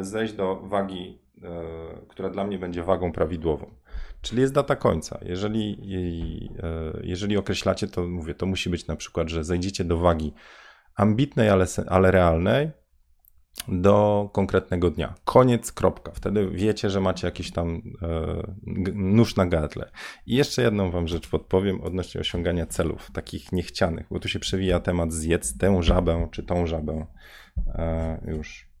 zejść do wagi, e, która dla mnie będzie wagą prawidłową. Czyli jest data końca. Jeżeli, e, jeżeli określacie, to mówię, to musi być na przykład, że zejdziecie do wagi ambitnej, ale, ale realnej do konkretnego dnia. Koniec, kropka. Wtedy wiecie, że macie jakiś tam e, nóż na gardle. I jeszcze jedną wam rzecz podpowiem odnośnie osiągania celów, takich niechcianych, bo tu się przewija temat zjedz tę żabę, czy tą żabę. E, już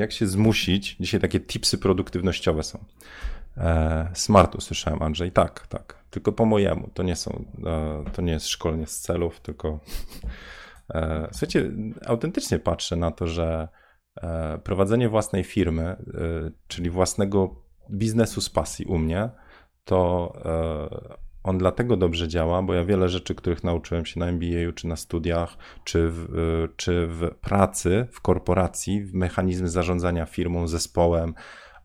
jak się zmusić? Dzisiaj takie tipsy produktywnościowe są. E, smart usłyszałem, Andrzej. Tak, tak. Tylko po mojemu. To nie są, e, to nie jest szkolenie z celów, tylko e, słuchajcie, autentycznie patrzę na to, że e, prowadzenie własnej firmy, czyli własnego biznesu z pasji u mnie, to on dlatego dobrze działa, bo ja wiele rzeczy, których nauczyłem się na MBA, czy na studiach, czy w, y, czy w pracy, w korporacji, w mechanizmy zarządzania firmą, zespołem,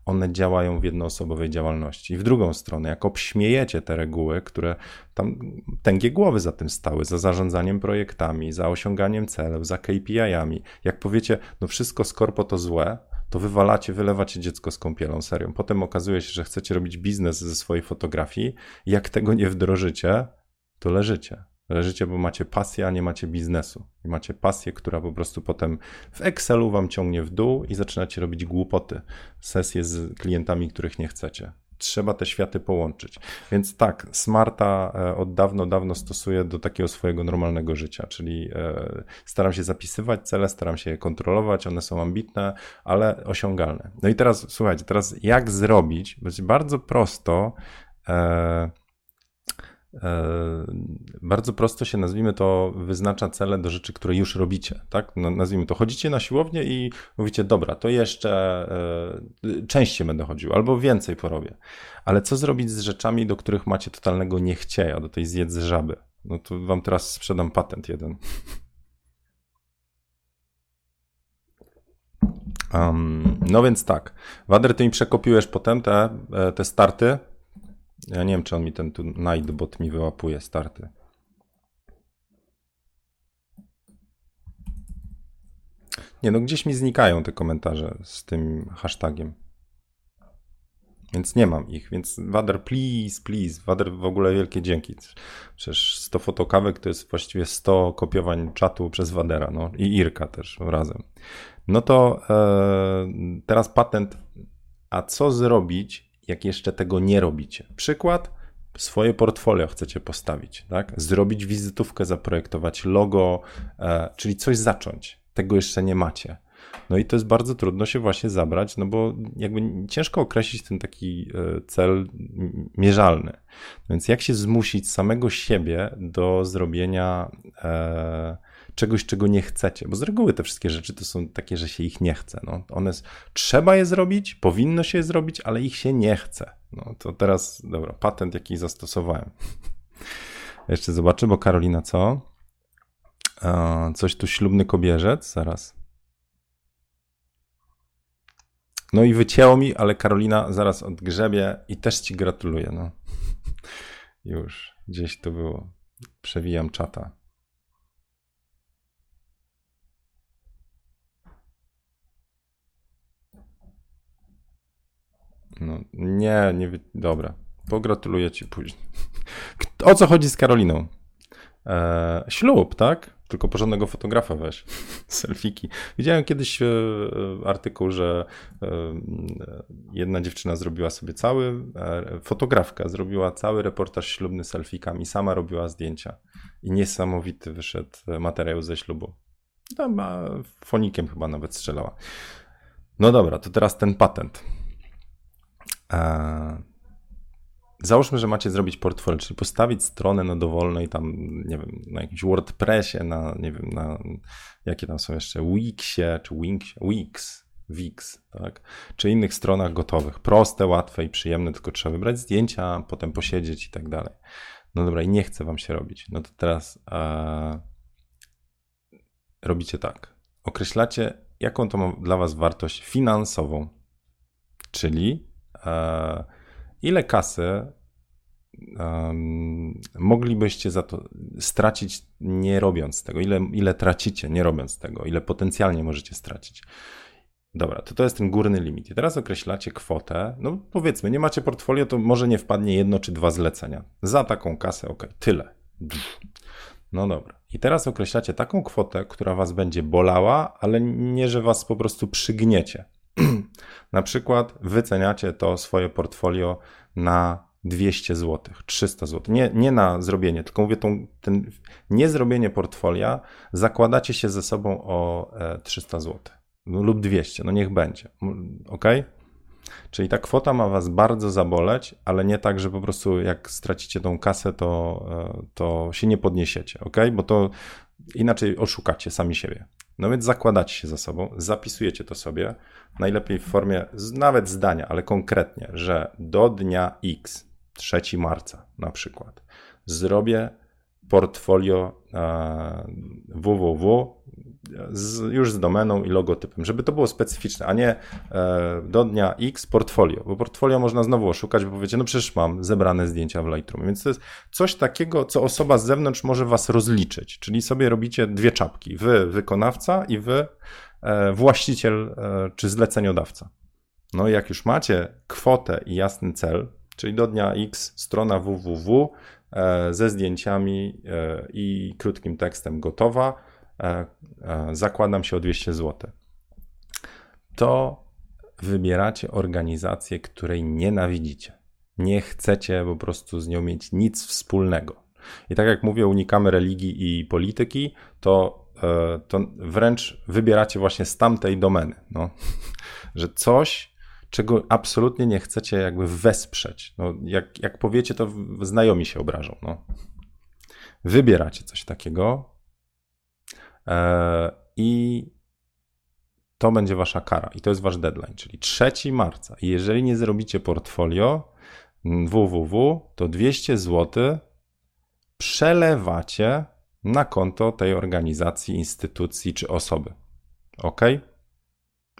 one działają w jednoosobowej działalności. I w drugą stronę, jak obśmiejecie te reguły, które tam tęgie głowy za tym stały, za zarządzaniem projektami, za osiąganiem celów, za KPI-ami, jak powiecie, no wszystko z korpo to złe, to wywalacie, wylewacie dziecko z kąpielą, serią. Potem okazuje się, że chcecie robić biznes ze swojej fotografii. Jak tego nie wdrożycie, to leżycie. Leżycie, bo macie pasję, a nie macie biznesu. I macie pasję, która po prostu potem w Excelu wam ciągnie w dół i zaczynacie robić głupoty, sesje z klientami, których nie chcecie trzeba te światy połączyć. Więc tak, smarta e, od dawno, dawno stosuję do takiego swojego normalnego życia, czyli e, staram się zapisywać cele, staram się je kontrolować, one są ambitne, ale osiągalne. No i teraz słuchajcie, teraz jak zrobić, będzie bardzo prosto. E, bardzo prosto się, nazwijmy to, wyznacza cele do rzeczy, które już robicie, tak? No, nazwijmy to, chodzicie na siłownię i mówicie, dobra, to jeszcze e, częściej będę chodził, albo więcej porobię. Ale co zrobić z rzeczami, do których macie totalnego niechcieja, do tej zjedz żaby? No to wam teraz sprzedam patent jeden. Um, no więc tak, Wader, ty mi przekopiłeś potem te, e, te starty, ja nie wiem, czy on mi ten tu Nightbot mi wyłapuje starty. Nie, no gdzieś mi znikają te komentarze z tym hashtagiem. Więc nie mam ich, więc Wader, please, please. Wader, w ogóle wielkie dzięki. Przecież 100 fotokawek to jest właściwie 100 kopiowań czatu przez Wadera, no i Irka też razem. No to e, teraz patent. A co zrobić, jak jeszcze tego nie robicie? Przykład, swoje portfolio chcecie postawić, tak? Zrobić wizytówkę, zaprojektować logo, e, czyli coś zacząć. Tego jeszcze nie macie. No i to jest bardzo trudno się właśnie zabrać, no bo jakby ciężko określić ten taki e, cel mierzalny. Więc jak się zmusić samego siebie do zrobienia e, czegoś, czego nie chcecie? Bo z reguły te wszystkie rzeczy to są takie, że się ich nie chce. No, one trzeba je zrobić, powinno się je zrobić, ale ich się nie chce. No to teraz, dobra, patent jaki zastosowałem. Jeszcze zobaczę, bo Karolina co? Coś tu ślubny kobierzec, zaraz. No i wycięło mi, ale Karolina zaraz odgrzebie i też ci gratuluję. No. Już gdzieś to było. Przewijam czata. No, nie, nie. Dobra. Pogratuluję ci później. O co chodzi z Karoliną? Eee, ślub, tak? Tylko porządnego fotografa weź. Selfiki. Widziałem kiedyś e, e, artykuł, że e, jedna dziewczyna zrobiła sobie cały, fotografka zrobiła cały reportaż ślubny selfikami, sama robiła zdjęcia. I niesamowity wyszedł materiał ze ślubu. Tam fonikiem chyba nawet strzelała. No dobra, to teraz ten patent. Załóżmy, że macie zrobić portfolio, czyli postawić stronę na dowolnej tam, nie wiem, na jakimś WordPressie, na, nie wiem, na jakie tam są jeszcze, Wixie, czy Wix, Wix, Wix, tak, czy innych stronach gotowych. Proste, łatwe i przyjemne, tylko trzeba wybrać zdjęcia, potem posiedzieć i tak dalej. No dobra, i nie chce wam się robić. No to teraz e, robicie tak. Określacie, jaką to ma dla was wartość finansową, czyli e, ile kasy moglibyście za to stracić nie robiąc tego? Ile, ile tracicie nie robiąc tego? Ile potencjalnie możecie stracić? Dobra, to to jest ten górny limit. I teraz określacie kwotę. No powiedzmy, nie macie portfolio, to może nie wpadnie jedno czy dwa zlecenia. Za taką kasę, ok, tyle. No dobra. I teraz określacie taką kwotę, która was będzie bolała, ale nie, że was po prostu przygniecie. na przykład wyceniacie to swoje portfolio na 200 zł, 300 zł. Nie, nie na zrobienie, tylko mówię, tą, ten, nie zrobienie portfolia, zakładacie się ze sobą o 300 zł no, lub 200, no niech będzie. Ok? Czyli ta kwota ma was bardzo zaboleć, ale nie tak, że po prostu jak stracicie tą kasę, to, e, to się nie podniesiecie, ok? Bo to inaczej oszukacie sami siebie. No więc zakładacie się za sobą, zapisujecie to sobie, najlepiej w formie nawet zdania, ale konkretnie, że do dnia X, 3 marca na przykład, zrobię portfolio www z, już z domeną i logotypem, żeby to było specyficzne, a nie e, do dnia X portfolio, bo portfolio można znowu oszukać, bo powiecie, no przecież mam zebrane zdjęcia w Lightroomie, więc to jest coś takiego, co osoba z zewnątrz może was rozliczyć, czyli sobie robicie dwie czapki, wy wykonawca i wy e, właściciel e, czy zleceniodawca. No i jak już macie kwotę i jasny cel, czyli do dnia X strona www e, ze zdjęciami e, i krótkim tekstem gotowa, zakładam się o 200 zł, to wybieracie organizację, której nienawidzicie. Nie chcecie po prostu z nią mieć nic wspólnego. I tak jak mówię, unikamy religii i polityki, to, e, to wręcz wybieracie właśnie z tamtej domeny. No. Że coś, czego absolutnie nie chcecie jakby wesprzeć. No, jak, jak powiecie, to znajomi się obrażą. No. Wybieracie coś takiego, E, I to będzie wasza kara i to jest wasz deadline, czyli 3 marca. I jeżeli nie zrobicie portfolio www, to 200 zł przelewacie na konto tej organizacji, instytucji czy osoby. Ok?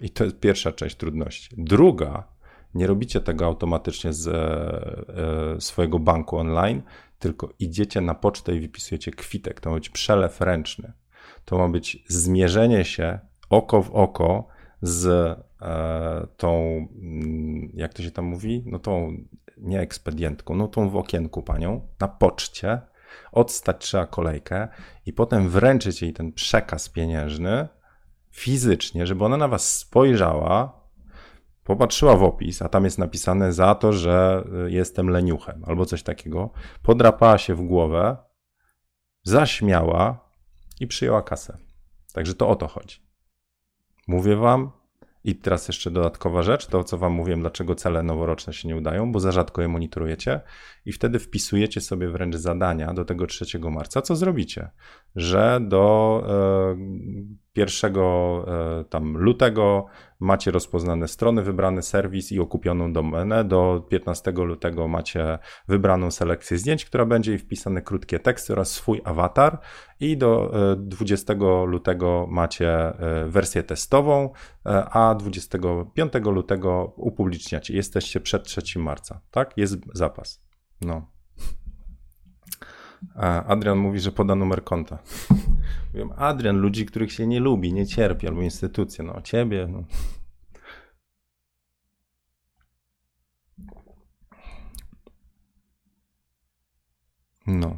I to jest pierwsza część trudności. Druga, nie robicie tego automatycznie z e, swojego banku online, tylko idziecie na pocztę i wypisujecie kwitek. To ma być przelew ręczny to ma być zmierzenie się oko w oko z e, tą, mm, jak to się tam mówi, no tą nie ekspedientką, no tą w okienku panią na poczcie, odstać trzeba kolejkę i potem wręczyć jej ten przekaz pieniężny fizycznie, żeby ona na was spojrzała, popatrzyła w opis, a tam jest napisane za to, że y, jestem leniuchem albo coś takiego, podrapała się w głowę, zaśmiała i przyjęła kasę. Także to o to chodzi. Mówię wam, i teraz jeszcze dodatkowa rzecz, to co wam mówiłem, dlaczego cele noworoczne się nie udają, bo za rzadko je monitorujecie i wtedy wpisujecie sobie wręcz zadania do tego 3 marca. Co zrobicie? Że do e, 1 e, tam lutego macie rozpoznane strony, wybrany serwis i okupioną domenę. Do 15 lutego macie wybraną selekcję zdjęć, która będzie i wpisane krótkie teksty oraz swój awatar. I do 20 e, lutego macie e, wersję testową, a 25 lutego upubliczniacie. Jesteście przed 3 marca, tak? Jest zapas. No. Adrian mówi, że poda numer konta. Mówię, Adrian, ludzi, których się nie lubi, nie cierpi, albo instytucje, no ciebie. No. No.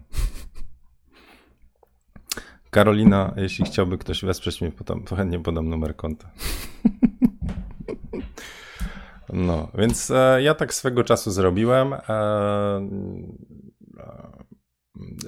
Karolina, jeśli chciałby ktoś wesprzeć mnie, potem, to chętnie podam numer konta. No, więc e, ja tak swego czasu zrobiłem. E,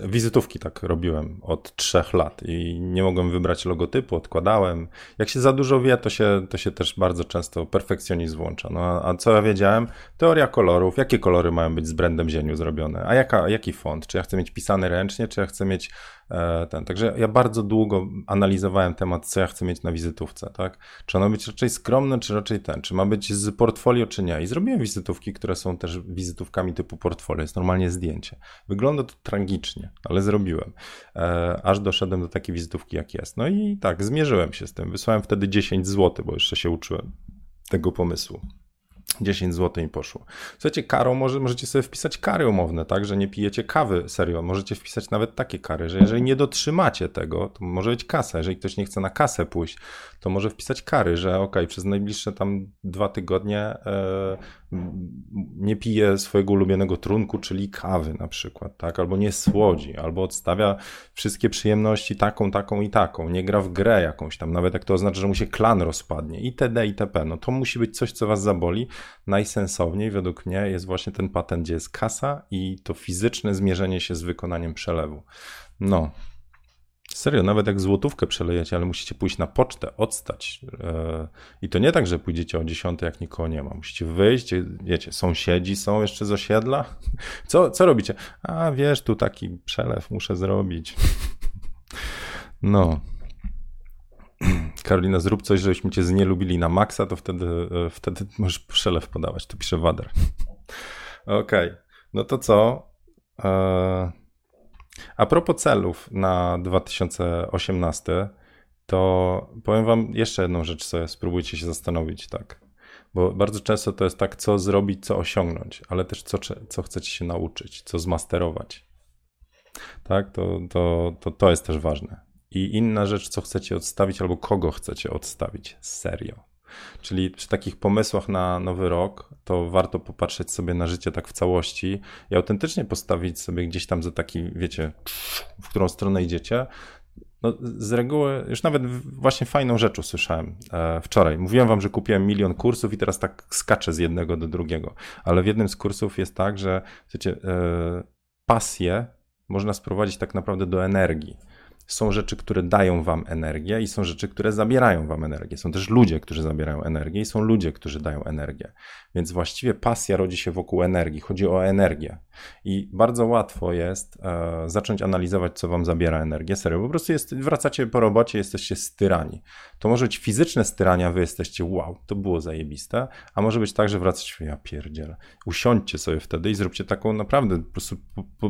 wizytówki tak robiłem od trzech lat i nie mogłem wybrać logotypu, odkładałem. Jak się za dużo wie, to się, to się też bardzo często perfekcjonizm włącza. No, a co ja wiedziałem? Teoria kolorów, jakie kolory mają być z brandem zieniu zrobione, a jaka, jaki font? Czy ja chcę mieć pisany ręcznie, czy ja chcę mieć E, ten. Także ja bardzo długo analizowałem temat, co ja chcę mieć na wizytówce, tak? Czy ono być raczej skromne, czy raczej ten, czy ma być z portfolio, czy nie. I zrobiłem wizytówki, które są też wizytówkami typu portfolio, jest normalnie zdjęcie. Wygląda to tragicznie, ale zrobiłem. E, aż doszedłem do takiej wizytówki, jak jest. No i tak, zmierzyłem się z tym. Wysłałem wtedy 10 zł, bo jeszcze się uczyłem tego pomysłu. 10 zł im poszło. Słuchajcie, karą może, możecie sobie wpisać kary umowne, tak, że nie pijecie kawy, serio. Możecie wpisać nawet takie kary, że jeżeli nie dotrzymacie tego, to może być kasa. Jeżeli ktoś nie chce na kasę pójść, to może wpisać kary, że ok, przez najbliższe tam dwa tygodnie e, nie pije swojego ulubionego trunku, czyli kawy na przykład, tak, albo nie słodzi, albo odstawia wszystkie przyjemności taką, taką i taką, nie gra w grę jakąś tam, nawet jak to oznacza, że mu się klan rozpadnie, itd., itp. No to musi być coś, co was zaboli. Najsensowniej według mnie jest właśnie ten patent, gdzie jest kasa i to fizyczne zmierzenie się z wykonaniem przelewu. No, Serio, nawet jak złotówkę przelejecie, ale musicie pójść na pocztę, odstać. E, I to nie tak, że pójdziecie o 10, jak nikogo nie ma. Musicie wyjść, wiecie, sąsiedzi są jeszcze z osiedla. Co, co robicie? A wiesz, tu taki przelew muszę zrobić. No. Karolina, zrób coś, żebyśmy cię znielubili na maksa, to wtedy, e, wtedy możesz przelew podawać. Tu pisze Wader. Okej, okay. no to co? Eee... A propos celów na 2018, to powiem wam jeszcze jedną rzecz, sobie spróbujcie się zastanowić, tak. Bo bardzo często to jest tak, co zrobić, co osiągnąć, ale też co, co chcecie się nauczyć, co zmasterować. Tak, to, to, to, to jest też ważne. I inna rzecz, co chcecie odstawić, albo kogo chcecie odstawić. Serio. Czyli przy takich pomysłach na nowy rok, to warto popatrzeć sobie na życie tak w całości i autentycznie postawić sobie gdzieś tam za taki, wiecie, w którą stronę idziecie. No, z reguły, już nawet właśnie fajną rzecz usłyszałem e, wczoraj. Mówiłem wam, że kupiłem milion kursów i teraz tak skaczę z jednego do drugiego. Ale w jednym z kursów jest tak, że wiecie, e, pasję można sprowadzić tak naprawdę do energii. Są rzeczy, które dają wam energię i są rzeczy, które zabierają wam energię. Są też ludzie, którzy zabierają energię i są ludzie, którzy dają energię. Więc właściwie pasja rodzi się wokół energii. Chodzi o energię. I bardzo łatwo jest e, zacząć analizować, co wam zabiera energię. Serio, po prostu jest, wracacie po robocie, jesteście styrani. To może być fizyczne styrania, wy jesteście wow, to było zajebiste, a może być tak, że wracacie, ja pierdzielę. Usiądźcie sobie wtedy i zróbcie taką naprawdę, po prostu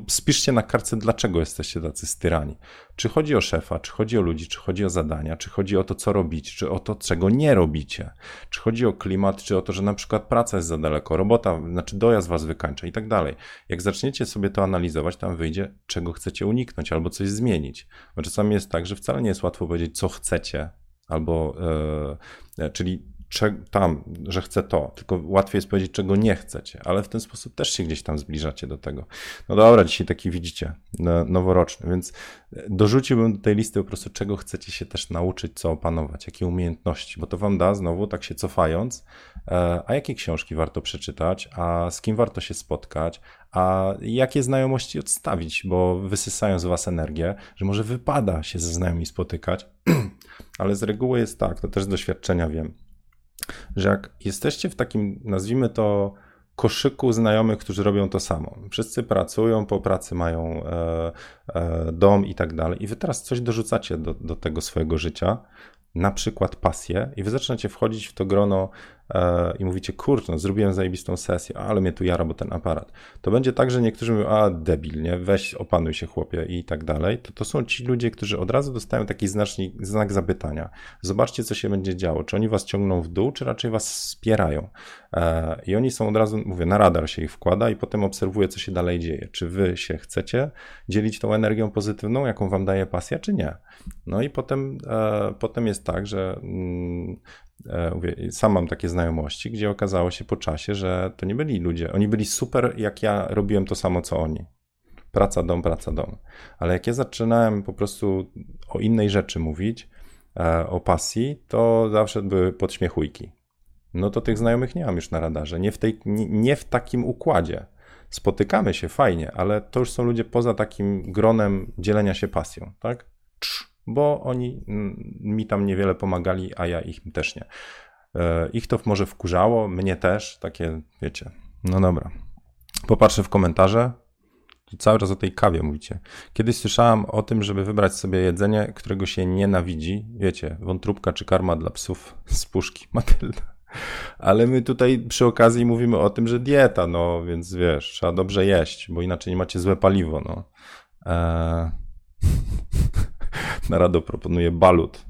spiszcie na kartce, dlaczego jesteście tacy styrani. Czy chodzi o szefa, czy chodzi o ludzi, czy chodzi o zadania, czy chodzi o to, co robić, czy o to, czego nie robicie. Czy chodzi o klimat, czy o to, że na przykład praca jest za daleko, robota, znaczy dojazd was wykańcza i tak dalej. Jak zaczniecie sobie to analizować, tam wyjdzie, czego chcecie uniknąć albo coś zmienić. Bo czasami jest tak, że wcale nie jest łatwo powiedzieć, co chcecie, albo e, czyli tam, że chcę to, tylko łatwiej jest powiedzieć, czego nie chcecie, ale w ten sposób też się gdzieś tam zbliżacie do tego. No dobra, dzisiaj taki widzicie, noworoczny, więc dorzuciłbym do tej listy po prostu, czego chcecie się też nauczyć, co opanować, jakie umiejętności, bo to wam da znowu, tak się cofając, e, a jakie książki warto przeczytać, a z kim warto się spotkać, a jakie znajomości odstawić, bo wysysają z was energię, że może wypada się ze znajomymi spotykać, ale z reguły jest tak, to też z doświadczenia wiem, że jak jesteście w takim, nazwijmy to, koszyku znajomych, którzy robią to samo. Wszyscy pracują, po pracy mają e, e, dom i tak dalej, i wy teraz coś dorzucacie do, do tego swojego życia, na przykład pasję, i wy zaczynacie wchodzić w to grono i mówicie, kurczę, no, zrobiłem zajebistą sesję, ale mnie tu jara, bo ten aparat. To będzie tak, że niektórzy mówią, a debil, nie, weź opanuj się chłopie i tak dalej. To, to są ci ludzie, którzy od razu dostają taki znacznik, znak zapytania. Zobaczcie, co się będzie działo. Czy oni was ciągną w dół, czy raczej was wspierają. E, I oni są od razu, mówię, na radar się ich wkłada i potem obserwuje, co się dalej dzieje. Czy wy się chcecie dzielić tą energią pozytywną, jaką wam daje pasja, czy nie. No i potem, e, potem jest tak, że mm, E, sam mam takie znajomości, gdzie okazało się po czasie, że to nie byli ludzie. Oni byli super, jak ja robiłem to samo co oni. Praca, dom, praca, dom. Ale jak ja zaczynałem po prostu o innej rzeczy mówić, e, o pasji, to zawsze były podśmiechujki. No to tych znajomych nie mam już na radarze. Nie w, tej, nie, nie w takim układzie. Spotykamy się fajnie, ale to już są ludzie poza takim gronem dzielenia się pasją, tak? Bo oni mm, mi tam niewiele pomagali, a ja ich też nie. E, ich to może wkurzało, mnie też, takie wiecie. No dobra. Popatrzę w komentarze. Cały czas o tej kawie mówicie. Kiedyś słyszałam o tym, żeby wybrać sobie jedzenie, którego się nienawidzi. Wiecie, wątróbka czy karma dla psów z puszki. Matylda. Ale my tutaj przy okazji mówimy o tym, że dieta, no więc wiesz, trzeba dobrze jeść, bo inaczej nie macie złe paliwo, no. Eee... Narado proponuje balut.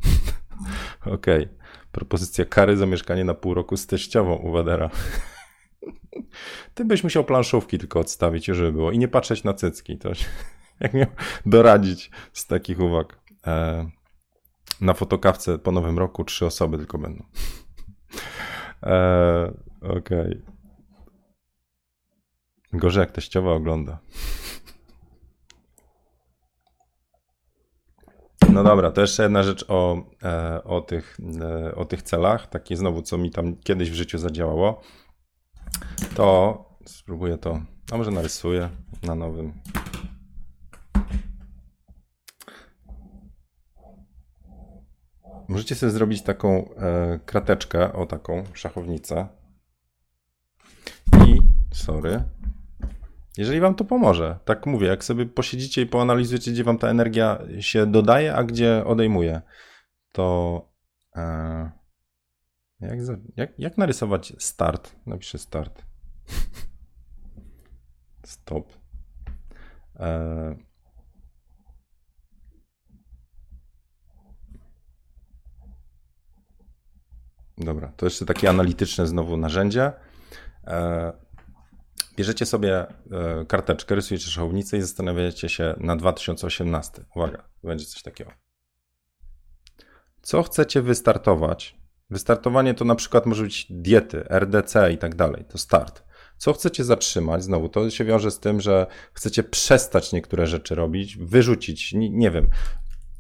Okej. Okay. Propozycja kary za mieszkanie na pół roku z teściową u Wadera. Ty byś musiał planszówki tylko odstawić, żeby było. I nie patrzeć na cycki. To jak miał doradzić z takich uwag. E, na fotokawce po nowym roku trzy osoby tylko będą. E, Okej. Okay. Gorzej jak teściowa ogląda. No dobra, to jeszcze jedna rzecz o, e, o, tych, e, o tych celach. Takie znowu, co mi tam kiedyś w życiu zadziałało. To spróbuję to, a może narysuję na nowym. Możecie sobie zrobić taką e, krateczkę, o taką szachownicę. I, sorry, jeżeli wam to pomoże, tak mówię, jak sobie posiedzicie i poanalizujecie, gdzie wam ta energia się dodaje, a gdzie odejmuje, to e, jak, za, jak, jak narysować start? Napiszę start. Stop. E, dobra, to jeszcze takie analityczne znowu narzędzie. Bierzecie sobie e, karteczkę, rysujecie szachownicę i zastanawiacie się na 2018. Uwaga, będzie coś takiego. Co chcecie wystartować? Wystartowanie to na przykład może być diety, RDC i tak dalej. To start. Co chcecie zatrzymać? Znowu, to się wiąże z tym, że chcecie przestać niektóre rzeczy robić, wyrzucić, nie, nie wiem,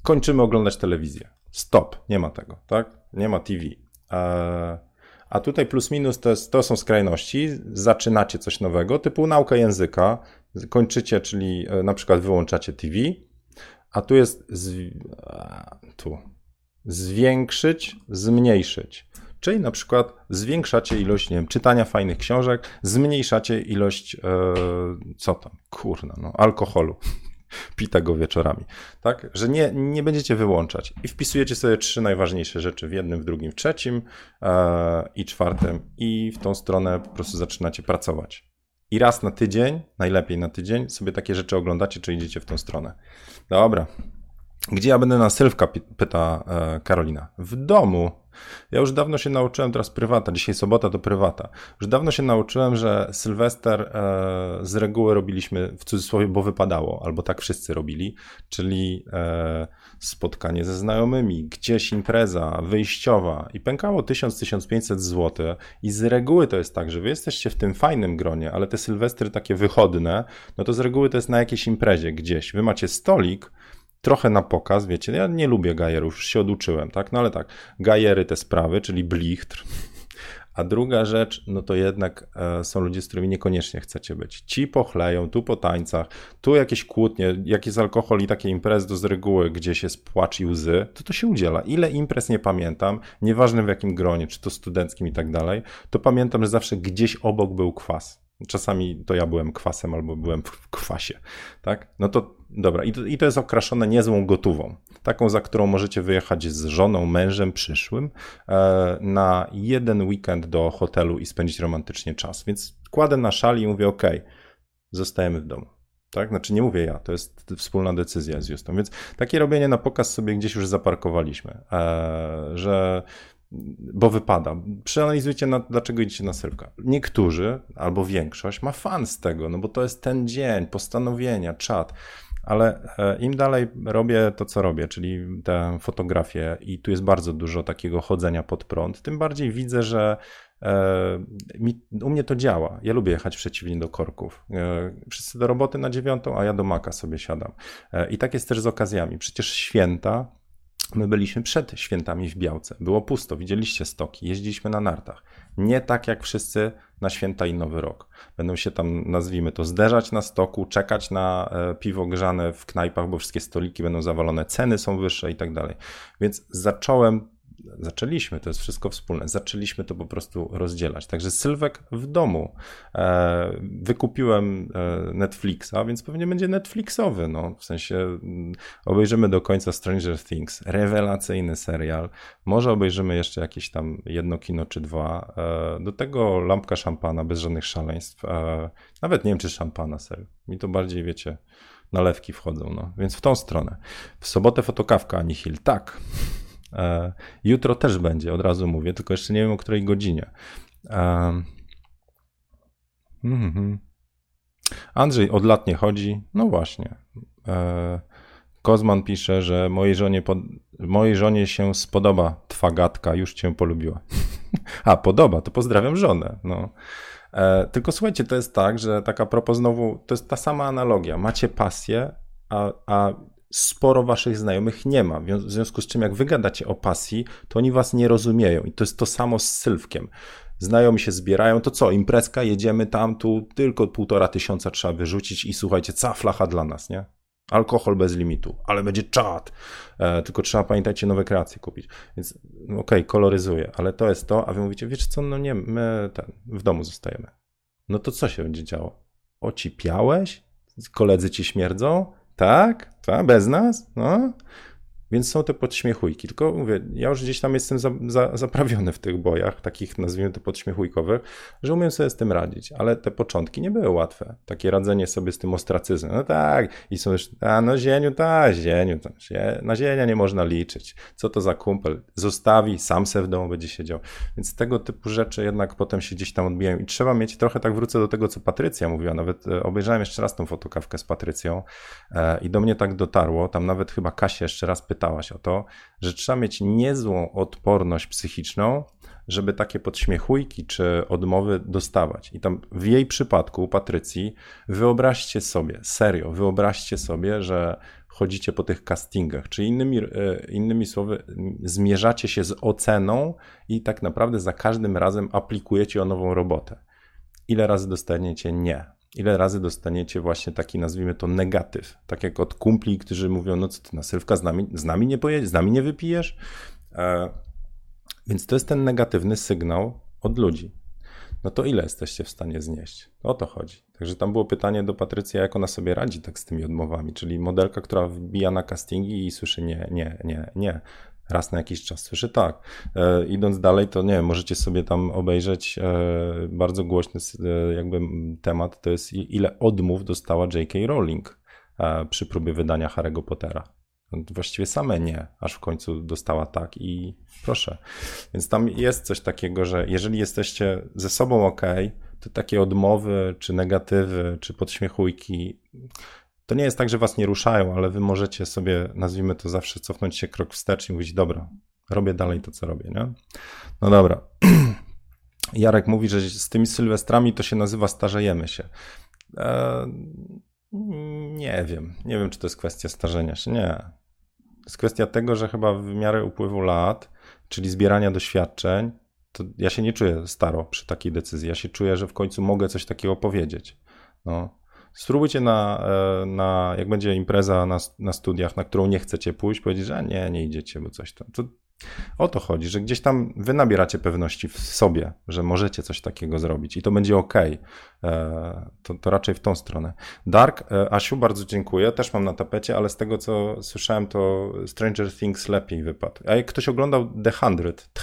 kończymy oglądać telewizję. Stop, nie ma tego, tak? Nie ma TV. Eee, a tutaj plus minus to, jest, to są skrajności. Zaczynacie coś nowego, typu nauka języka, kończycie, czyli e, na przykład wyłączacie TV, a tu jest z, tu. Zwiększyć, zmniejszyć. Czyli na przykład zwiększacie ilość, nie wiem, czytania fajnych książek, zmniejszacie ilość, e, co tam, kurna, no, alkoholu pita go wieczorami, tak? Że nie, nie będziecie wyłączać i wpisujecie sobie trzy najważniejsze rzeczy w jednym, w drugim, w trzecim e, i czwartym i w tą stronę po prostu zaczynacie pracować. I raz na tydzień, najlepiej na tydzień, sobie takie rzeczy oglądacie, czy idziecie w tą stronę. Dobra. Gdzie ja będę na Sylwka, pyta e, Karolina. W domu. Ja już dawno się nauczyłem, teraz prywata, dzisiaj sobota to prywata. Już dawno się nauczyłem, że Sylwester e, z reguły robiliśmy w cudzysłowie, bo wypadało, albo tak wszyscy robili, czyli e, spotkanie ze znajomymi, gdzieś impreza wyjściowa i pękało 1000-1500 zł i z reguły to jest tak, że wy jesteście w tym fajnym gronie, ale te Sylwestry takie wychodne, no to z reguły to jest na jakiejś imprezie gdzieś. Wy macie stolik, trochę na pokaz, wiecie, ja nie lubię gajerów, już się oduczyłem, tak, no ale tak, gajery te sprawy, czyli blichtr, a druga rzecz, no to jednak e, są ludzie, z którymi niekoniecznie chcecie być. Ci pochleją, tu po tańcach, tu jakieś kłótnie, jak jest alkohol i takie imprezy, to z reguły gdzieś jest płacz i łzy, to to się udziela. Ile imprez nie pamiętam, nieważne w jakim gronie, czy to studenckim i tak dalej, to pamiętam, że zawsze gdzieś obok był kwas. Czasami to ja byłem kwasem albo byłem w kwasie, tak? No to dobra, i to, i to jest okraszone niezłą gotową, taką, za którą możecie wyjechać z żoną, mężem przyszłym e, na jeden weekend do hotelu i spędzić romantycznie czas. Więc kładę na szali i mówię, ok, zostajemy w domu. Tak? Znaczy nie mówię ja, to jest wspólna decyzja z Justą. Więc takie robienie na pokaz sobie gdzieś już zaparkowaliśmy, e, że bo wypada. Przeanalizujcie, na, dlaczego idziecie na sylwka. Niektórzy, albo większość, ma fan z tego, no bo to jest ten dzień, postanowienia, czat. Ale e, im dalej robię to, co robię, czyli tę fotografię, i tu jest bardzo dużo takiego chodzenia pod prąd, tym bardziej widzę, że e, mi, u mnie to działa. Ja lubię jechać przeciwnie do korków. E, wszyscy do roboty na dziewiątą, a ja do maka sobie siadam. I tak jest też z okazjami. Przecież święta My byliśmy przed świętami w Białce. Było pusto, widzieliście stoki, jeździliśmy na nartach. Nie tak jak wszyscy na święta i Nowy Rok. Będą się tam, nazwijmy to, zderzać na stoku, czekać na e, piwo grzane w knajpach, bo wszystkie stoliki będą zawalone, ceny są wyższe i tak dalej. Więc zacząłem zaczęliśmy, to jest wszystko wspólne, zaczęliśmy to po prostu rozdzielać. Także Sylwek w domu. E, wykupiłem e, Netflixa, więc pewnie będzie Netflixowy, no, w sensie mm, obejrzymy do końca Stranger Things, rewelacyjny serial, może obejrzymy jeszcze jakieś tam jedno kino czy dwa, e, do tego lampka szampana bez żadnych szaleństw, nawet nie wiem czy szampana, serio, mi to bardziej, wiecie, nalewki wchodzą, no, więc w tą stronę. W sobotę fotokawka Anihil, tak. E, jutro też będzie, od razu mówię, tylko jeszcze nie wiem o której godzinie. E, mhm. Andrzej od lat nie chodzi. No właśnie. E, Kozman pisze, że mojej żonie, pod... mojej żonie się spodoba twa gadka, już cię polubiła. A, podoba, to pozdrawiam żonę. No. E, tylko słuchajcie, to jest tak, że taka propos znowu, to jest ta sama analogia. Macie pasję, a, a sporo waszych znajomych nie ma. W związku z czym, jak wy gadacie o pasji, to oni was nie rozumieją. I to jest to samo z sylwkiem. Znajomi się zbierają, to co, imprezka, jedziemy tam, tu tylko półtora tysiąca trzeba wyrzucić i słuchajcie, cała flacha dla nas, nie? Alkohol bez limitu, ale będzie czat. E, tylko trzeba, pamiętajcie, nowe kreacje kupić. Więc okej, okay, koloryzuję, ale to jest to, a wy mówicie, wiesz co, no nie, my ten, w domu zostajemy. No to co się będzie działo? Ocipiałeś? Koledzy ci śmierdzą? Tak? Tak? Bez nas? No. Więc są te podśmiechujki. Tylko mówię, ja już gdzieś tam jestem za, za, zaprawiony w tych bojach, takich nazwijmy to podśmiechujkowych, że umiem sobie z tym radzić, ale te początki nie były łatwe. Takie radzenie sobie z tym ostracyzmem. No tak, i są już, a no zieniu, ta, zieniu, na zienia nie można liczyć. Co to za kumpel? Zostawi, sam se w domu będzie siedział. Więc tego typu rzeczy jednak potem się gdzieś tam odbijają i trzeba mieć, trochę tak wrócę do tego, co Patrycja mówiła, nawet e, obejrzałem jeszcze raz tą fotokawkę z Patrycją e, i do mnie tak dotarło, tam nawet chyba Kasia jeszcze raz pytała, pytałaś o to, że trzeba mieć niezłą odporność psychiczną, żeby takie podśmiechujki czy odmowy dostawać. I tam w jej przypadku, Patrycji, wyobraźcie sobie, serio, wyobraźcie sobie, że chodzicie po tych castingach, czy innymi, e, innymi słowy, zmierzacie się z oceną i tak naprawdę za każdym razem aplikujecie o nową robotę. Ile razy dostaniecie nie? Ile razy dostaniecie właśnie taki, nazwijmy to, negatyw. Tak jak od kumpli, którzy mówią, no co ty na Sylwka z nami, z nami nie pojedziesz, z nami nie wypijesz. E, więc to jest ten negatywny sygnał od ludzi. No to ile jesteście w stanie znieść? O to chodzi. Także tam było pytanie do Patrycji, jak ona sobie radzi tak z tymi odmowami, czyli modelka, która wbija na castingi i słyszy nie, nie, nie, nie raz na jakiś czas słyszy tak. E, idąc dalej, to nie wiem, możecie sobie tam obejrzeć e, bardzo głośny e, jakby temat, to jest ile odmów dostała J.K. Rowling e, przy próbie wydania Harry'ego Pottera. Właściwie same nie, aż w końcu dostała tak i proszę. Więc tam jest coś takiego, że jeżeli jesteście ze sobą ok, to takie odmowy, czy negatywy, czy podśmiechujki, to nie jest tak, że was nie ruszają, ale wy możecie sobie, nazwijmy to zawsze, cofnąć się krok wstecz i mówić, dobra, robię dalej to, co robię, nie? No dobra. Jarek mówi, że z tymi sylwestrami to się nazywa starzejemy się. Eee, nie wiem. Nie wiem, czy to jest kwestia starzenia się. Nie. To jest kwestia tego, że chyba w miarę upływu lat, czyli zbierania doświadczeń, to ja się nie czuję staro przy takiej decyzji. Ja się czuję, że w końcu mogę coś takiego powiedzieć. No. Spróbujcie na, e, na jak będzie impreza na, na studiach, na którą nie chcecie pójść, powiedzieć, że nie, nie idziecie, bo coś tam. To o to chodzi, że gdzieś tam wy nabieracie pewności w sobie, że możecie coś takiego zrobić i to będzie ok. E, to, to raczej w tą stronę. Dark, e, Asiu, bardzo dziękuję. Też mam na tapecie, ale z tego co słyszałem, to Stranger Things lepiej wypadł. A jak ktoś oglądał The 100,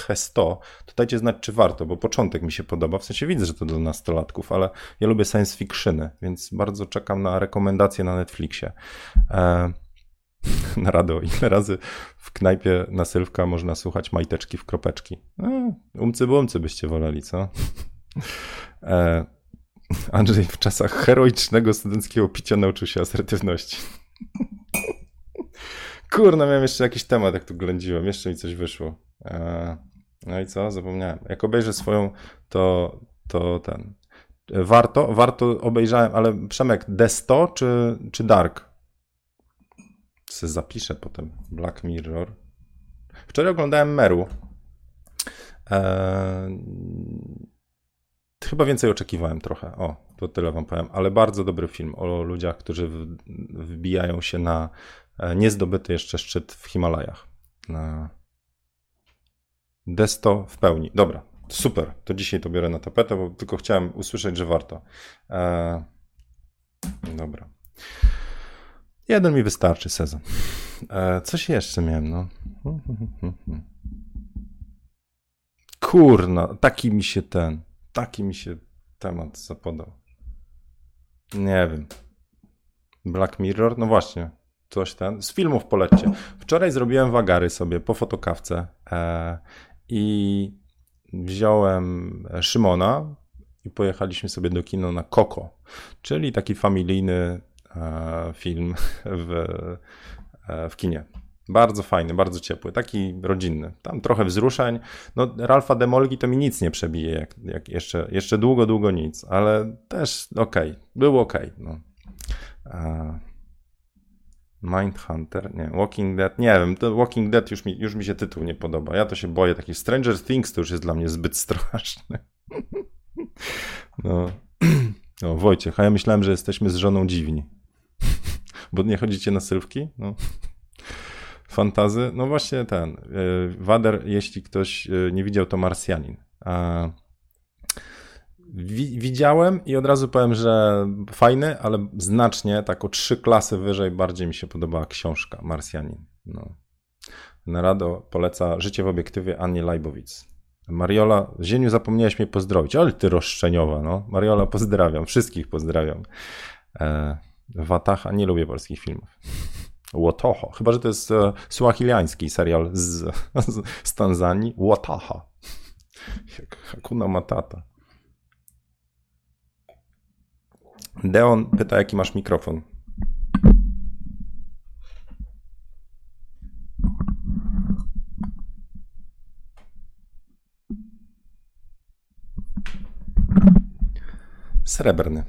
The 100, to dajcie znać, czy warto, bo początek mi się podoba. W sensie widzę, że to do nastolatków, ale ja lubię science fictiony, więc bardzo czekam na rekomendacje na Netflixie. E, na rado. Ile razy w knajpie na Sylwka można słuchać majteczki w kropeczki? No, umcy bumcy byście woleli, co? E, Andrzej w czasach heroicznego studenckiego picia nauczył się asertywności. Kurna, miałem jeszcze jakiś temat, jak tu ględziłem. Jeszcze mi coś wyszło. E, no i co? Zapomniałem. Jak obejrzę swoją, to, to ten. Warto, warto obejrzałem, ale Przemek, D100 czy, czy Dark? Se zapiszę potem. Black Mirror. Wczoraj oglądałem Meru. Eee, chyba więcej oczekiwałem trochę. O, to tyle wam powiem. Ale bardzo dobry film o ludziach, którzy wbijają się na e, niezdobyty jeszcze szczyt w Himalajach. Na Desto w pełni. Dobra, super. To dzisiaj to biorę na tapetę, bo tylko chciałem usłyszeć, że warto. Eee, dobra. Jeden mi wystarczy sezon. E, coś jeszcze miałem, no. Kurna, taki mi się ten, taki mi się temat zapodał. Nie wiem. Black Mirror? No właśnie, coś ten. Z filmów polećcie. Wczoraj zrobiłem wagary sobie po fotokawce e, i wziąłem Szymona i pojechaliśmy sobie do kina na Koko, czyli taki familijny film w, e, w kinie. Bardzo fajny, bardzo ciepły, taki rodzinny. Tam trochę wzruszeń. No, Ralfa Demolgi to mi nic nie przebije, jak, jak jeszcze, jeszcze długo, długo nic, ale też okej, okay. był okej. Okay, no. E, Mindhunter, nie, Walking Dead, nie wiem, to Walking Dead już mi, już mi się tytuł nie podoba. Ja to się boję, taki Stranger Things to już jest dla mnie zbyt straszny. No. O, Wojciech, a ja myślałem, że jesteśmy z żoną dziwni. Bo nie chodzicie na sylwki? No. Fantazy? No właśnie ten. E, Wader, jeśli ktoś e, nie widział, to Marsjanin. Widziałem i od razu powiem, że fajny, ale znacznie, tak o trzy klasy wyżej bardziej mi się podobała książka Marsjanin. No. Narado poleca Życie w obiektywie Annie Lajbowic. Mariola, Zieniu zapomniałeś mnie pozdrowić, ale ty roszczeniowa, no. Mariola, pozdrawiam, wszystkich pozdrawiam. E, Wataha, nie lubię polskich filmów. Łotoho, chyba że to jest e, suahiliański serial z, z, z Tanzanii. Łotaha. Jak Hakuna Matata. Deon pyta, jaki masz mikrofon. Srebrny.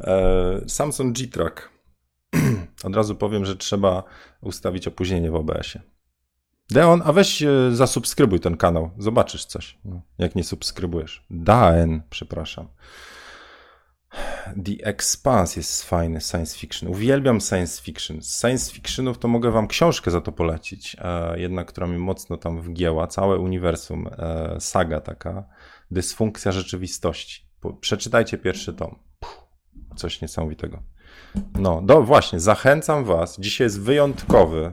E, Samsung G-Track. Od razu powiem, że trzeba ustawić opóźnienie w OBS-ie. Deon, a weź e, zasubskrybuj ten kanał, zobaczysz coś, no, jak nie subskrybujesz. Daen, przepraszam. The Expanse jest fajny, science fiction. Uwielbiam science fiction. Z science fictionów to mogę wam książkę za to polecić. E, jedna, która mi mocno tam wgięła. Całe uniwersum, saga taka. Dysfunkcja rzeczywistości przeczytajcie pierwszy tom. Puh, coś niesamowitego. No, do, właśnie, zachęcam Was. Dzisiaj jest wyjątkowy.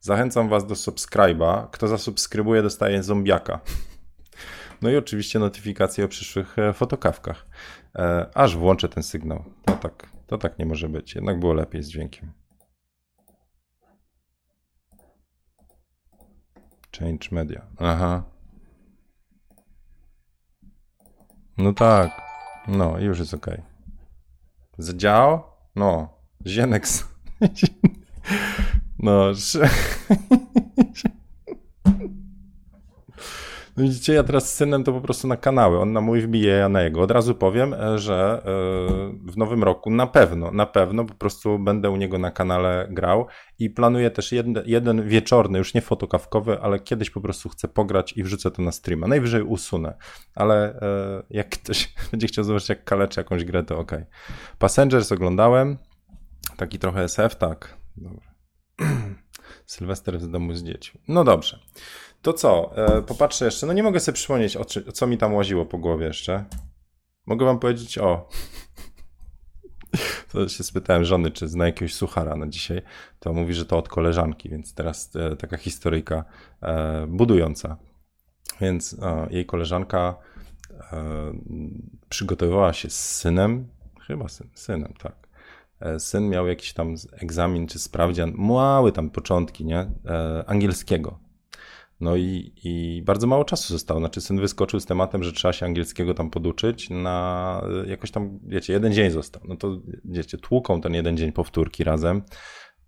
Zachęcam Was do subskryba. Kto zasubskrybuje, dostaje zombiaka. No i oczywiście notyfikacje o przyszłych e, fotokawkach. E, aż włączę ten sygnał. To tak, to tak nie może być. Jednak było lepiej z dźwiękiem. Change media. Aha. No tak. No, już jest ok. Zadział? No. Zienex. No. Widzicie, ja teraz z synem to po prostu na kanały. On na mój wbije, ja na jego. Od razu powiem, e, że e, w nowym roku na pewno, na pewno po prostu będę u niego na kanale grał i planuję też jeden, jeden wieczorny, już nie fotokawkowy, ale kiedyś po prostu chcę pograć i wrzucę to na streama. Najwyżej usunę, ale e, jak ktoś będzie chciał zobaczyć, jak kaleczę jakąś grę, to ok. Passengers oglądałem, taki trochę SF, tak. Dobra. Sylwester z domu z dziećmi. No dobrze. To co? E, popatrzę jeszcze. No nie mogę sobie przypomnieć, o, czy, co mi tam łaziło po głowie jeszcze. Mogę wam powiedzieć o. To się spytałem żony, czy zna jakiegoś suchara na dzisiaj. To mówi, że to od koleżanki, więc teraz e, taka historyjka e, budująca. Więc e, jej koleżanka e, przygotowywała się z synem, chyba syn, synem, tak. E, syn miał jakiś tam egzamin czy sprawdzian, mały tam początki, nie? angielskiego no i, i bardzo mało czasu zostało. Znaczy, syn wyskoczył z tematem, że trzeba się angielskiego tam poduczyć na jakoś tam, wiecie, jeden dzień został. No to, wiecie, tłuką ten jeden dzień powtórki razem.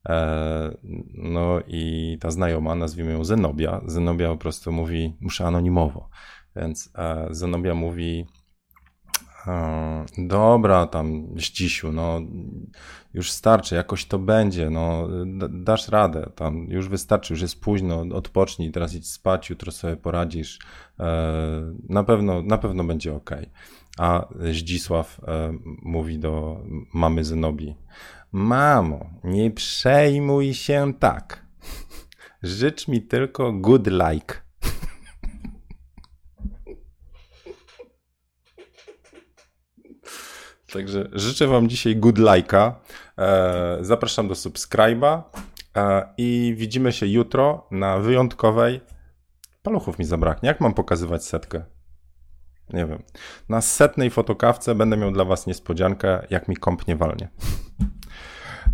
E, no i ta znajoma, nazwijmy ją Zenobia, Zenobia po prostu mówi, muszę anonimowo, więc e, Zenobia mówi, Dobra, tam ścisiu, no już starczy, jakoś to będzie, no dasz radę, tam już wystarczy, już jest późno, odpocznij, teraz idź spać, jutro sobie poradzisz, e, na pewno, na pewno będzie ok. A Zdzisław e, mówi do mamy Zenobi, mamo, nie przejmuj się tak, życz mi tylko good like. Także życzę Wam dzisiaj good like'a. E, zapraszam do subskryba e, i widzimy się jutro na wyjątkowej. Paluchów mi zabraknie. Jak mam pokazywać setkę? Nie wiem. Na setnej fotokawce będę miał dla Was niespodziankę, jak mi kąpnie walnie.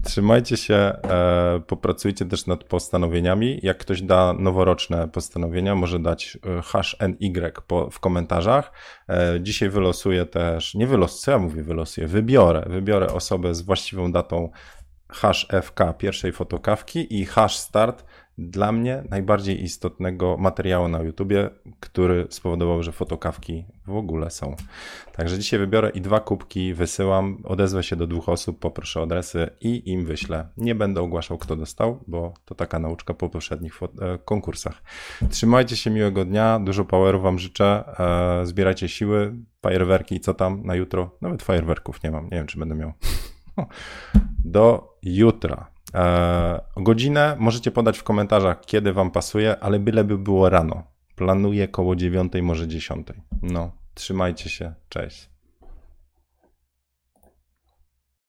Trzymajcie się, e, popracujcie też nad postanowieniami. Jak ktoś da noworoczne postanowienia, może dać e, hash NY po, w komentarzach. E, dzisiaj wylosuję też, nie wylosuję, ja mówię wylosuję, wybiorę, wybiorę osobę z właściwą datą hash FK pierwszej fotokawki i hash start dla mnie najbardziej istotnego materiału na YouTubie, który spowodował, że fotokawki w ogóle są. Także dzisiaj wybiorę i dwa kubki wysyłam, odezwę się do dwóch osób, poproszę adresy i im wyślę. Nie będę ogłaszał, kto dostał, bo to taka nauczka po poprzednich e, konkursach. Trzymajcie się miłego dnia, dużo poweru wam życzę, e, zbierajcie siły, fajerwerki, co tam na jutro? Nawet fajerwerków nie mam, nie wiem, czy będę miał. Do jutra. E, godzinę możecie podać w komentarzach, kiedy Wam pasuje, ale byleby było rano. Planuję koło dziewiątej, może dziesiątej. No, trzymajcie się, cześć.